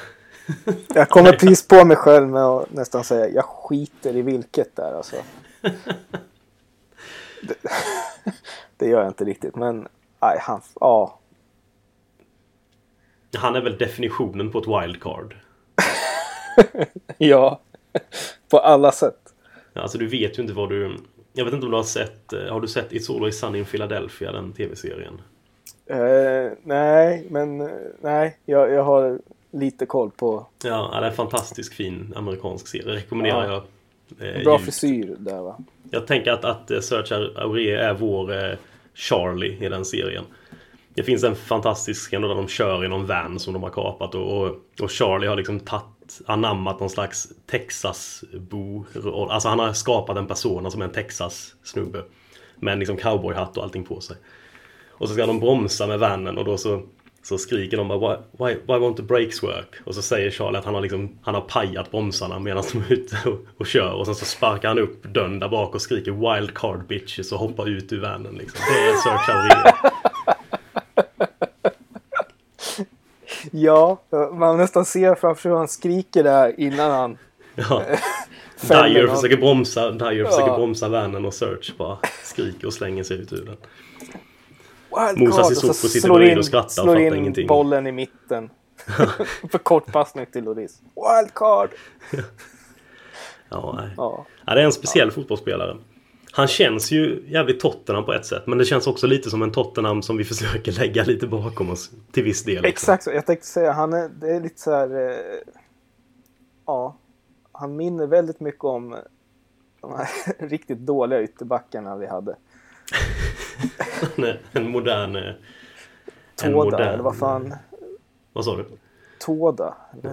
Jag kommer precis på mig själv med att nästan säga jag skiter i vilket där alltså. Det, det gör jag inte riktigt men nej, han, ja. Han är väl definitionen på ett wildcard. ja, på alla sätt. Alltså du vet ju inte vad du... Jag vet inte om du har sett... Har du sett It's Always Sunny in Philadelphia, den tv-serien? Uh, nej, men nej, jag, jag har lite koll på... Ja, det är en fantastiskt fin amerikansk serie. Rekommenderar ja. jag. Eh, Bra frisyr där va? Jag tänker att, att Serge Aurier är vår eh, Charlie i den serien. Det finns en fantastisk scen där de kör i någon van som de har kapat och, och, och Charlie har liksom tagit, anammat någon slags Texas-bo. Alltså han har skapat en person som är en Texas-snubbe. Med en liksom cowboyhatt och allting på sig. Och så ska de bromsa med vannen och då så, så skriker de bara why, why, why won't the brakes work? Och så säger Charlie att han har, liksom, han har pajat bromsarna medan de är ute och, och kör. Och sen så sparkar han upp dörren där bak och skriker wild card bitches och hoppar ut ur vannen. Liksom. Det är Sir Claudia. Ja, man nästan ser framför sig hur han skriker där innan han... Ja. Dyer försöker bromsa, Dyer ja. försöker bromsa vanen och Search bara skriker och slänger sig ut ur den. Musa Sissoko sitter bredvid och skrattar och fattar ingenting. bollen i mitten. För kortpassning till Loris. Wildcard! ja, nej. Ja. ja, det är en speciell ja. fotbollsspelare. Han känns ju jävligt Tottenham på ett sätt. Men det känns också lite som en Tottenham som vi försöker lägga lite bakom oss. Till viss del. Liksom. Exakt så. Jag tänkte säga, han är, det är lite så här... Eh, ja. Han minner väldigt mycket om de här riktigt dåliga ytterbackarna vi hade. En modern... Eh, Tåda, en modern... eller vad fan? Vad sa du? Tåda, han?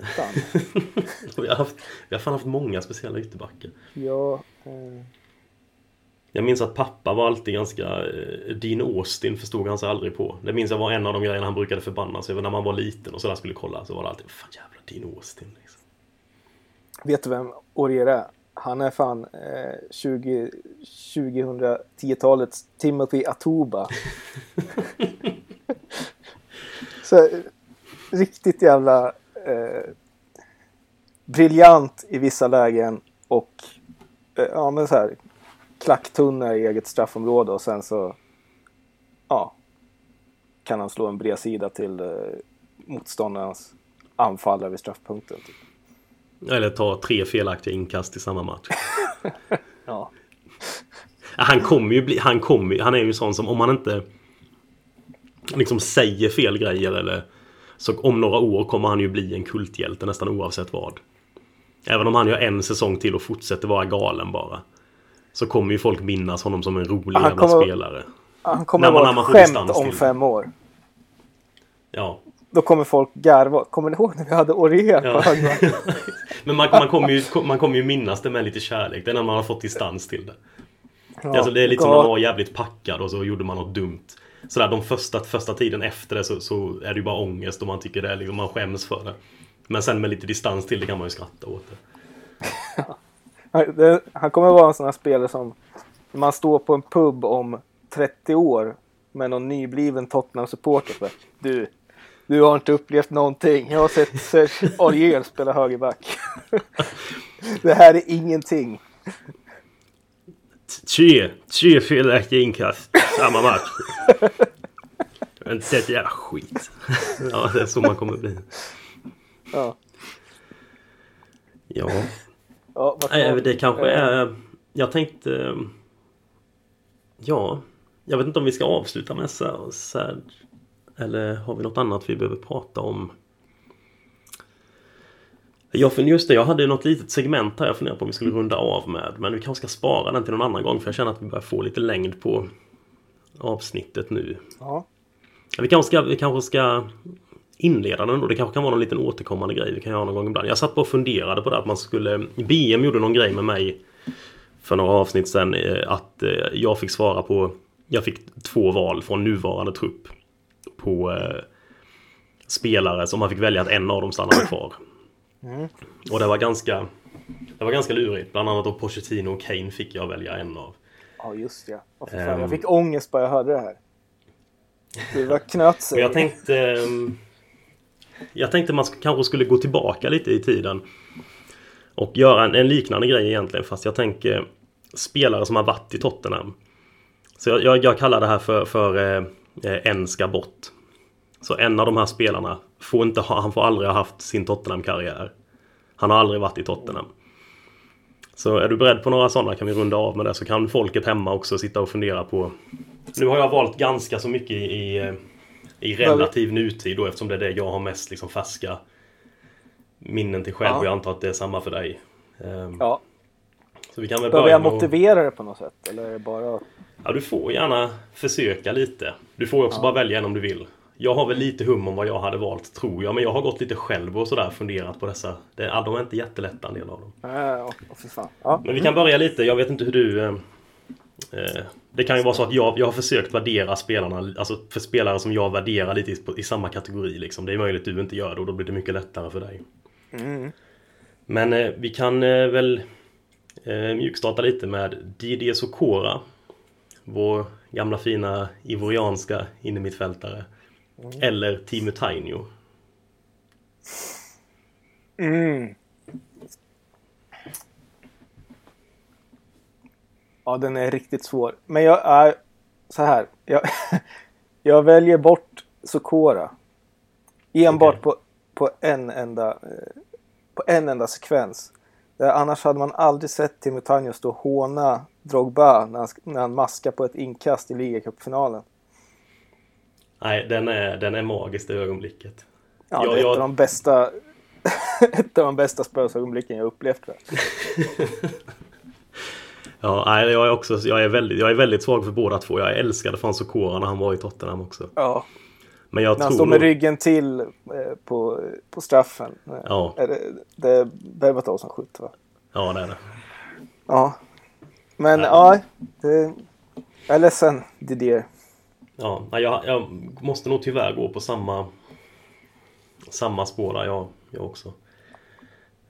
vi, har haft, vi har fan haft många speciella ytterbackar. Ja. Eh... Jag minns att pappa var alltid ganska... Eh, Dean Austin förstod han sig aldrig på. Det minns jag var en av de grejerna han brukade förbanna sig över när man var liten och sådär skulle kolla. Så var det alltid Fan jävla Dean Austin. Liksom. Vet du vem Orier är? Han är fan eh, 20, 2010-talets Timothy Atuba. så riktigt jävla eh, briljant i vissa lägen och eh, ja men så här klacktunna i eget straffområde och sen så ja, kan han slå en bredsida till eh, motståndarens anfallare vid straffpunkten. Typ. Eller ta tre felaktiga inkast i samma match. ja. Han kommer ju bli, han kommer han är ju sån som om man inte liksom säger fel grejer eller så om några år kommer han ju bli en kulthjälte nästan oavsett vad. Även om han gör en säsong till och fortsätter vara galen bara. Så kommer ju folk minnas honom som en rolig han jävla kommer, spelare. Han kommer när man, vara ett skämt om fem år. Ja. Då kommer folk garva. Kommer ni ihåg när vi hade Orier ja. på högbacken? Men man, man, kommer ju, man kommer ju minnas det med lite kärlek. Det är när man har fått distans till det. Ja, alltså, det är lite som man var jävligt packad och så gjorde man något dumt. Sådär de första, första tiden efter det så, så är det ju bara ångest och man tycker det är liksom, man skäms för det. Men sen med lite distans till det kan man ju skratta åt det. Han kommer vara en sån här spelare som man står på en pub om 30 år med någon nybliven Tottenham-supporter. Du, du har inte upplevt någonting. Jag har sett Serge Aurier spela högerback. det här är ingenting. Tre, tre felaktiga inkast samma match. Jag har inte sett jävla skit. Ja, det är så man kommer bli. Ja. Ja. Ja, Nej, det kanske är... Jag tänkte... Ja, jag vet inte om vi ska avsluta med Serge. Eller har vi något annat vi behöver prata om? Ja, för just det, jag hade något litet segment här jag funderade på om vi skulle runda av med. Men vi kanske ska spara den till någon annan gång för jag känner att vi börjar få lite längd på avsnittet nu. Ja. Vi kanske ska, vi kanske ska inleda den då. Det kanske kan vara någon liten återkommande grej vi kan göra någon gång ibland. Jag satt bara och funderade på det att man skulle... BM gjorde någon grej med mig för några avsnitt sedan eh, att eh, jag fick svara på... Jag fick två val från nuvarande trupp på eh, spelare som man fick välja att en av dem stannade kvar. Mm. Och det var ganska... Det var ganska lurigt. Bland annat då Pochettino och Kane fick jag välja en av. Ja, just det. Oh, um, jag fick ångest bara jag hörde det här. Det var knöt sig. Jag tänkte... Um, jag tänkte man kanske skulle gå tillbaka lite i tiden. Och göra en, en, liknande grej egentligen fast jag tänker spelare som har varit i Tottenham. Så jag, jag, jag kallar det här för, för eh, en ska bort. Så en av de här spelarna får inte ha, han får aldrig ha haft sin Tottenham-karriär. Han har aldrig varit i Tottenham. Så är du beredd på några sådana kan vi runda av med det så kan folket hemma också sitta och fundera på. Nu har jag valt ganska så mycket i, i i relativ nutid då eftersom det är det jag har mest liksom färska minnen till själv ja. och jag antar att det är samma för dig. Um, ja. Så vi kan väl Behöver jag motivera och... det på något sätt? Eller är det bara... Ja, du får gärna försöka lite. Du får också ja. bara välja en om du vill. Jag har väl lite hum om vad jag hade valt, tror jag. Men jag har gått lite själv och sådär funderat på dessa. Det, de är inte jättelätta en del av dem. Äh, oh, ja. Men vi kan börja lite. Jag vet inte hur du... Eh, eh, det kan ju vara så att jag, jag har försökt värdera spelarna, alltså för spelare som jag värderar lite i, i samma kategori. Liksom. Det är möjligt att du inte gör det och då blir det mycket lättare för dig. Mm. Men eh, vi kan eh, väl eh, mjukstarta lite med Didier Sokora. Vår gamla fina ivorianska innermittfältare. Mm. Eller Timo Tainio. Mm. Ja, den är riktigt svår. Men jag är så här. Jag, jag väljer bort Sokora. Enbart okay. på, på en enda eh, på en enda sekvens. Där annars hade man aldrig sett Timo stå och håna Drogba när han, när han maskar på ett inkast i ligacupfinalen. Nej, den är, den är magisk det ögonblicket. Ja, jag, det är jag... ett av de bästa ett av de bästa Spurs-ögonblicken jag upplevt. ja, nej, jag är också jag är, väldigt, jag är väldigt svag för båda två. Jag älskade fan Sokora när han var i Tottenham också. Ja. Men jag när han står med nog... ryggen till eh, på, på straffen. Ja. Är det, det är Berbatov som skjuter va? Ja, det är det. Ja. Men nej. ja, det, jag är ledsen Didier. Ja, jag, jag måste nog tyvärr gå på samma samma spår där jag, jag också.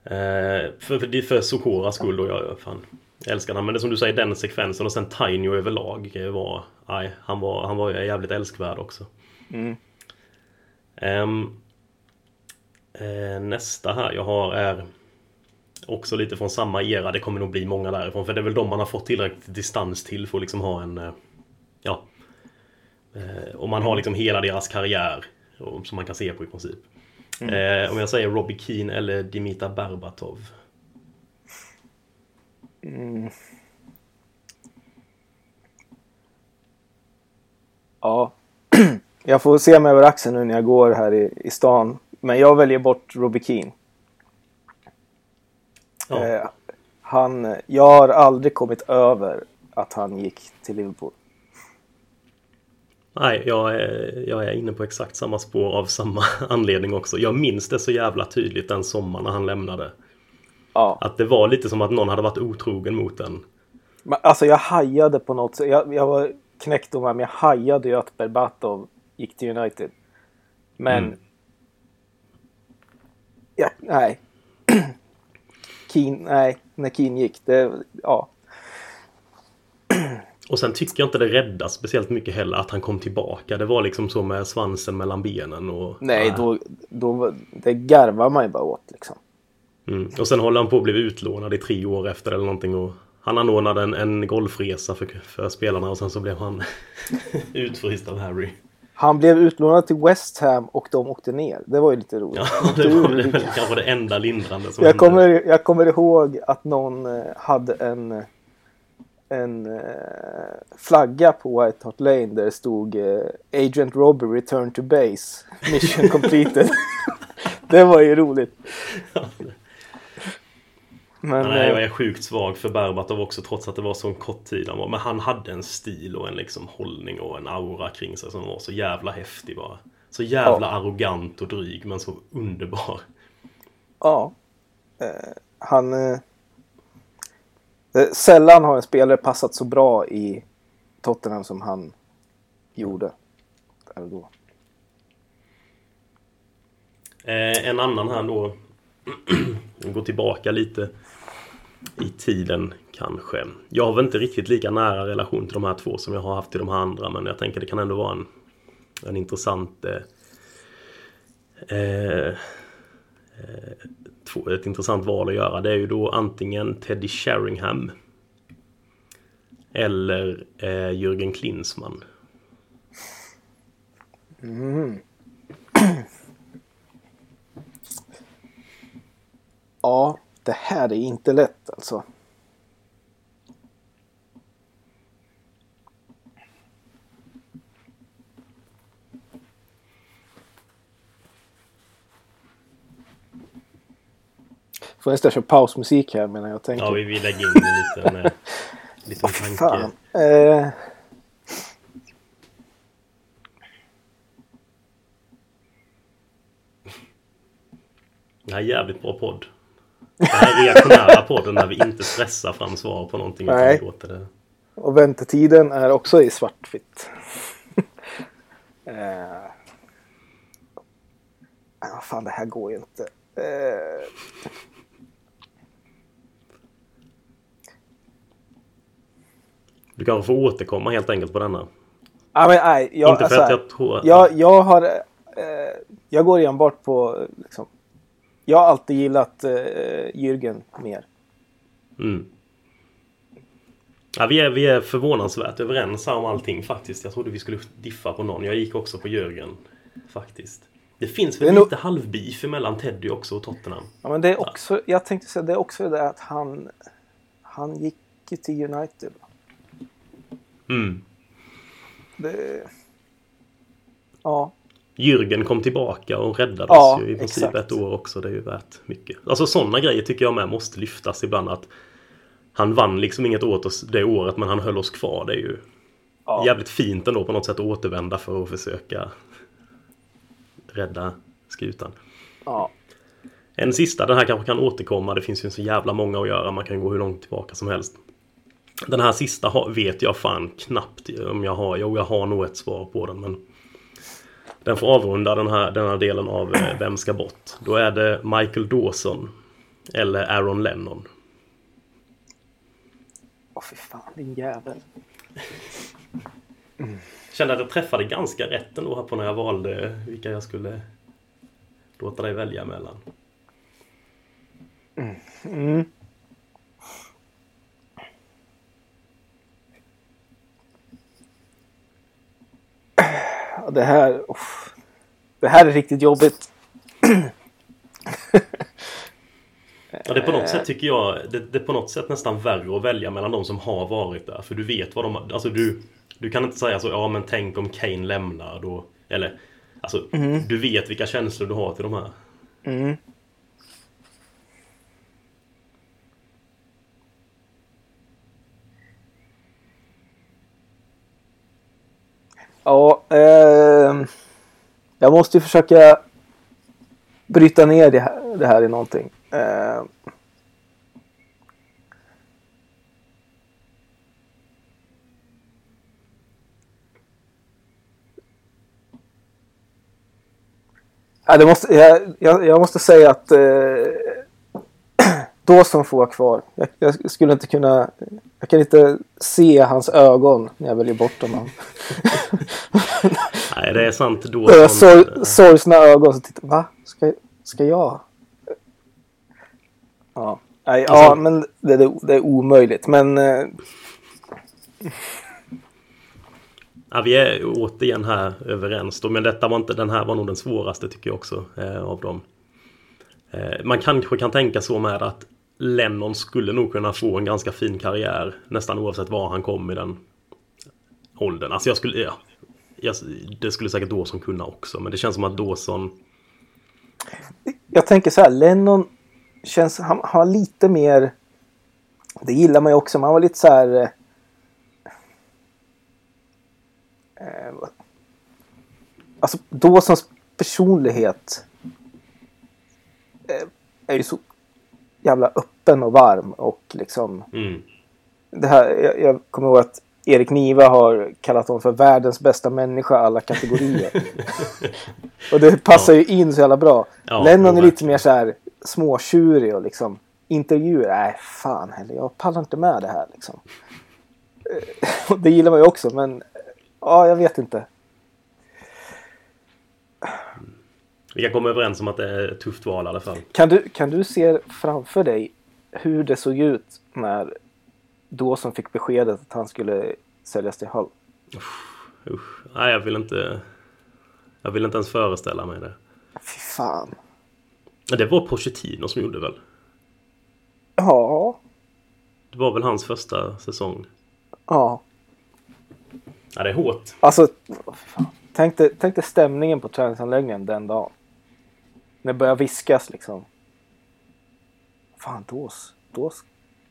Eh, för, för, för Sokoras skull då, jag, fan, jag älskar han. Men det som du säger, den sekvensen och sen Tiny överlag var, nej, han var, han var jävligt älskvärd också. Mm. Um, uh, nästa här jag har är också lite från samma era. Det kommer nog bli många därifrån. För det är väl de man har fått tillräckligt distans till för att liksom ha en... Uh, ja. Uh, och man har liksom hela deras karriär. Som man kan se på i princip. Mm. om jag säger Robbie Keane eller Dimitar Berbatov. Mm. Ja. Jag får se mig över axeln nu när jag går här i, i stan. Men jag väljer bort Robbie Keane. Ja. Eh, han, jag har aldrig kommit över att han gick till Liverpool. Nej, jag är, jag är inne på exakt samma spår av samma anledning också. Jag minns det så jävla tydligt den sommaren när han lämnade. Ja. Att det var lite som att någon hade varit otrogen mot. Men, alltså jag hajade på något sätt. Jag, jag var knäckt men jag hajade ju att Berbatov gick till United. Men... Mm. Ja, nej. Keen, nej, när Keen gick, det, ja. Och sen tycker jag inte det räddas speciellt mycket heller att han kom tillbaka. Det var liksom så med svansen mellan benen och... Nej, äh. då, då, det garvar man ju bara åt liksom. Mm. Och sen håller han på att bli utlånad i tre år efter eller någonting och han anordnade en, en golfresa för, för spelarna och sen så blev han utfryst av Harry. Han blev utlånad till West Ham och de åkte ner. Det var ju lite roligt. Ja, det var det kanske det enda lindrande som jag hände. Kommer, jag kommer ihåg att någon eh, hade en, en eh, flagga på White Hart Lane där det stod eh, Agent Robbie return to base. Mission completed. det var ju roligt. Men, Nej, jag är sjukt svag för Berbatov också trots att det var så en kort tid han var. Men han hade en stil och en liksom hållning och en aura kring sig som var så jävla häftig bara. Så jävla ja. arrogant och dryg men så underbar. Ja. Eh, han... Eh, sällan har en spelare passat så bra i Tottenham som han gjorde. Där då. Eh, en annan här då. Gå tillbaka lite i tiden kanske. Jag har väl inte riktigt lika nära relation till de här två som jag har haft till de här andra men jag tänker det kan ändå vara en, en intressant eh, eh, två, ett intressant val att göra. Det är ju då antingen Teddy Sheringham eller eh, Jürgen Klinsmann. Mm. Ja, det här är inte lätt alltså. Förresten, jag kör pausmusik här medan jag tänker. Ja, vi vill lägga in en liten, eh, liten tanke. Fan. Eh... Det här är jävligt bra podd. Det här är reaktionära podden där vi inte stressar fram svar på någonting. utan Nej. vi låter det. och väntetiden är också i svartvitt. eh, ah, fan, det här går ju inte. Eh, Du kanske får återkomma helt enkelt på denna. Ja, men nej. Jag, Inte för alltså, att jag tror... jag, jag har... Eh, jag går enbart på... Liksom, jag har alltid gillat eh, Jürgen mer. Mm. Ja, vi, är, vi är förvånansvärt överens om allting faktiskt. Jag trodde vi skulle diffa på någon. Jag gick också på Jörgen. Faktiskt. Det finns väl Det är nog- lite halvbeef mellan Teddy också och Tottenham. Ja, men det är också... Jag tänkte säga det är också det att han... Han gick ju till United. Mm. Det, ja. Jürgen kom tillbaka och räddade Ja, oss ju i princip exakt. ett år också. Det är ju värt mycket. Alltså sådana grejer tycker jag med måste lyftas ibland. Att han vann liksom inget åt oss det året men han höll oss kvar. Det är ju Ja. jävligt fint ändå på något sätt att återvända för att försöka rädda skutan. ja. En sista, den här kanske kan återkomma. Det finns ju så jävla många att göra. Man kan gå hur långt tillbaka som helst. Den här sista vet jag fan knappt om jag har. Jo, jag har nog ett svar på den. Men den får avrunda den här, den här delen av eh, Vem ska bort? Då är det Michael Dawson eller Aaron Lennon. Åh fy fan, din jävel. Kände att jag träffade ganska rätt ändå här på när jag valde vilka jag skulle låta dig välja mellan. Mm. Ja, Det här... uff. Det här är riktigt jobbigt. Ja, det på något sätt tycker jag, det, det är på något sätt nästan värre att välja mellan de som har varit där. För du vet vad de alltså du, du kan inte säga så, ja men tänk om Kane lämnar då. Eller, alltså du vet vilka känslor du har till de här. Mm. Ja, eh, jag måste ju försöka bryta ner det här, det här i någonting. Eh, Ja, det måste, jag, jag, jag måste säga att eh, som får vara kvar. Jag, jag skulle inte kunna... Jag kan inte se hans ögon när jag väljer bort honom. Nej, det är sant då. Som- sor, sorgsna ögon. Så tittar, Va? Ska, ska jag? Ja, Nej, ja Alltså- men det, det, det är omöjligt. Men eh, Ja, vi är återigen här överens då, men detta var inte, den här var nog den svåraste tycker jag också eh, av dem. Eh, man kanske kan tänka så med att Lennon skulle nog kunna få en ganska fin karriär nästan oavsett var han kom i den åldern. Alltså jag skulle, ja, jag, det skulle säkert Dawson kunna också, men det känns som att Dawson jag tänker så här. Lennon känns... Han har lite mer... Det gillar man ju också. men han var lite så här... eh, eh alltså Dawsons personlighet eh, är ju så jävla öppen och varm och liksom mm, det här, jag, jag kommer ihåg att Erik Niva har kallat honom för världens bästa människa alla kategorier. och det passar ju in så jävla bra. Ja, Lennon är lite mer så här småtjurig och liksom intervjuer. Nej, fan heller. Jag pallar inte med det här liksom. Eh, och det gillar man ju också, men ja, jag vet inte. Vi kan komma överens om att det är ett tufft val i alla fall. Kan du, kan du se framför dig hur det såg ut när Dawson fick beskedet att han skulle säljas till Hull? Usch. Nej, jag vill inte jag vill inte ens föreställa mig det. Fy fan. Det var Pochettino som gjorde väl? Ja. Det var väl hans första säsong? Ja. Ja, det är hårt. Alltså, dig, tänk dig stämningen på träningsanläggningen den dagen. När det börjar viskas liksom. Fan, Dås. Dås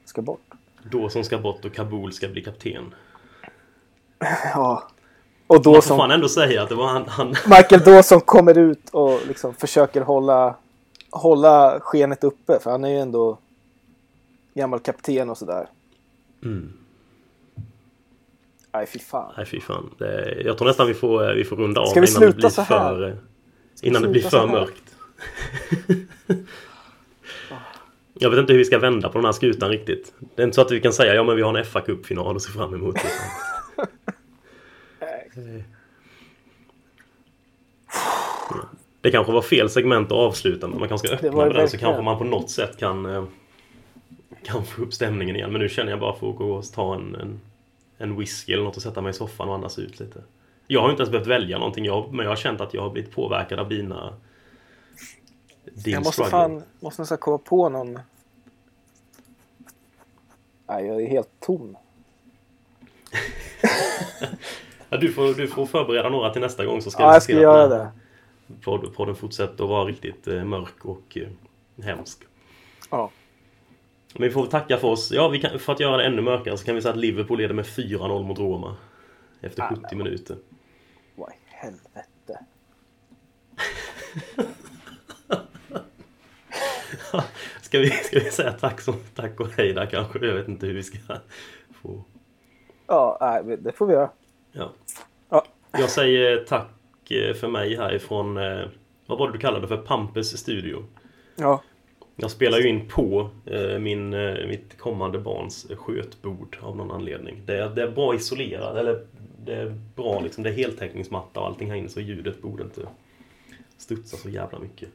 ska bort. Dawson ska bort och Kabul ska bli kapten. Ja. Och då Man får fan ändå säga att det var han... han... Michael Dawson kommer ut och liksom försöker hålla, hålla skenet uppe. För han är ju ändå gammal kapten och sådär. Mm. Nej, fy fan. Nej, fy fan. Det, jag tror nästan vi får, vi får runda av Ska vi innan det sluta blir så här? för... Innan det blir sluta för mörkt. Jag vet inte hur vi ska vända på den här skutan riktigt. Det är inte så att vi kan säga ja men vi har en fa Cup-final att se fram emot. utan- Det kanske var fel segment att avsluta men man kanske ska öppna med den så kanske man på något sätt kan eh, kan få upp stämningen igen. Men nu känner jag bara för att gå och ta en, en, en whisky eller något och sätta mig i soffan och andas ut lite. Jag har inte ens behövt välja någonting jag, men jag har känt att jag har blivit påverkad av dina din Jag måste struggle. fan måste nästan komma på någon. Nej, jag är helt tom. Ja, du, får, du får förbereda några till nästa gång så ska Ja, jag ska göra det. Podd, podden fortsätter att vara riktigt eh, mörk och eh, hemsk. Ja. Men vi får väl tacka för oss. Ja, kan, för att göra det ännu mörkare så kan vi säga att Liverpool leder med 4-0 mot Roma. Efter Ah, 70 men- minuter. Vad i helvete. Ska vi, ska vi säga tack, som, tack och hej där kanske? Jag vet inte hur vi ska få... Ja, nej, det får vi göra. Ja. Ja. Jag säger tack eh, för mig härifrån, eh, vad var det du kallade för? Pampes studio. Ja. Jag spelar ju in på eh, min, mitt kommande barns skötbord av någon anledning. Det är, det är bra isolerat, eller det är bra liksom, det är heltäckningsmatta och allting här inne så ljudet borde inte studsa så jävla mycket.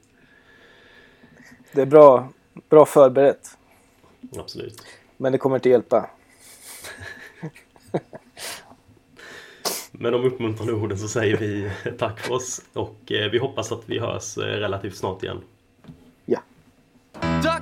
Det är bra, bra förberett. Absolut. Men det kommer inte hjälpa. Med de uppmuntrande orden så säger vi tack för oss och eh, vi hoppas att vi hörs eh, relativt snart igen.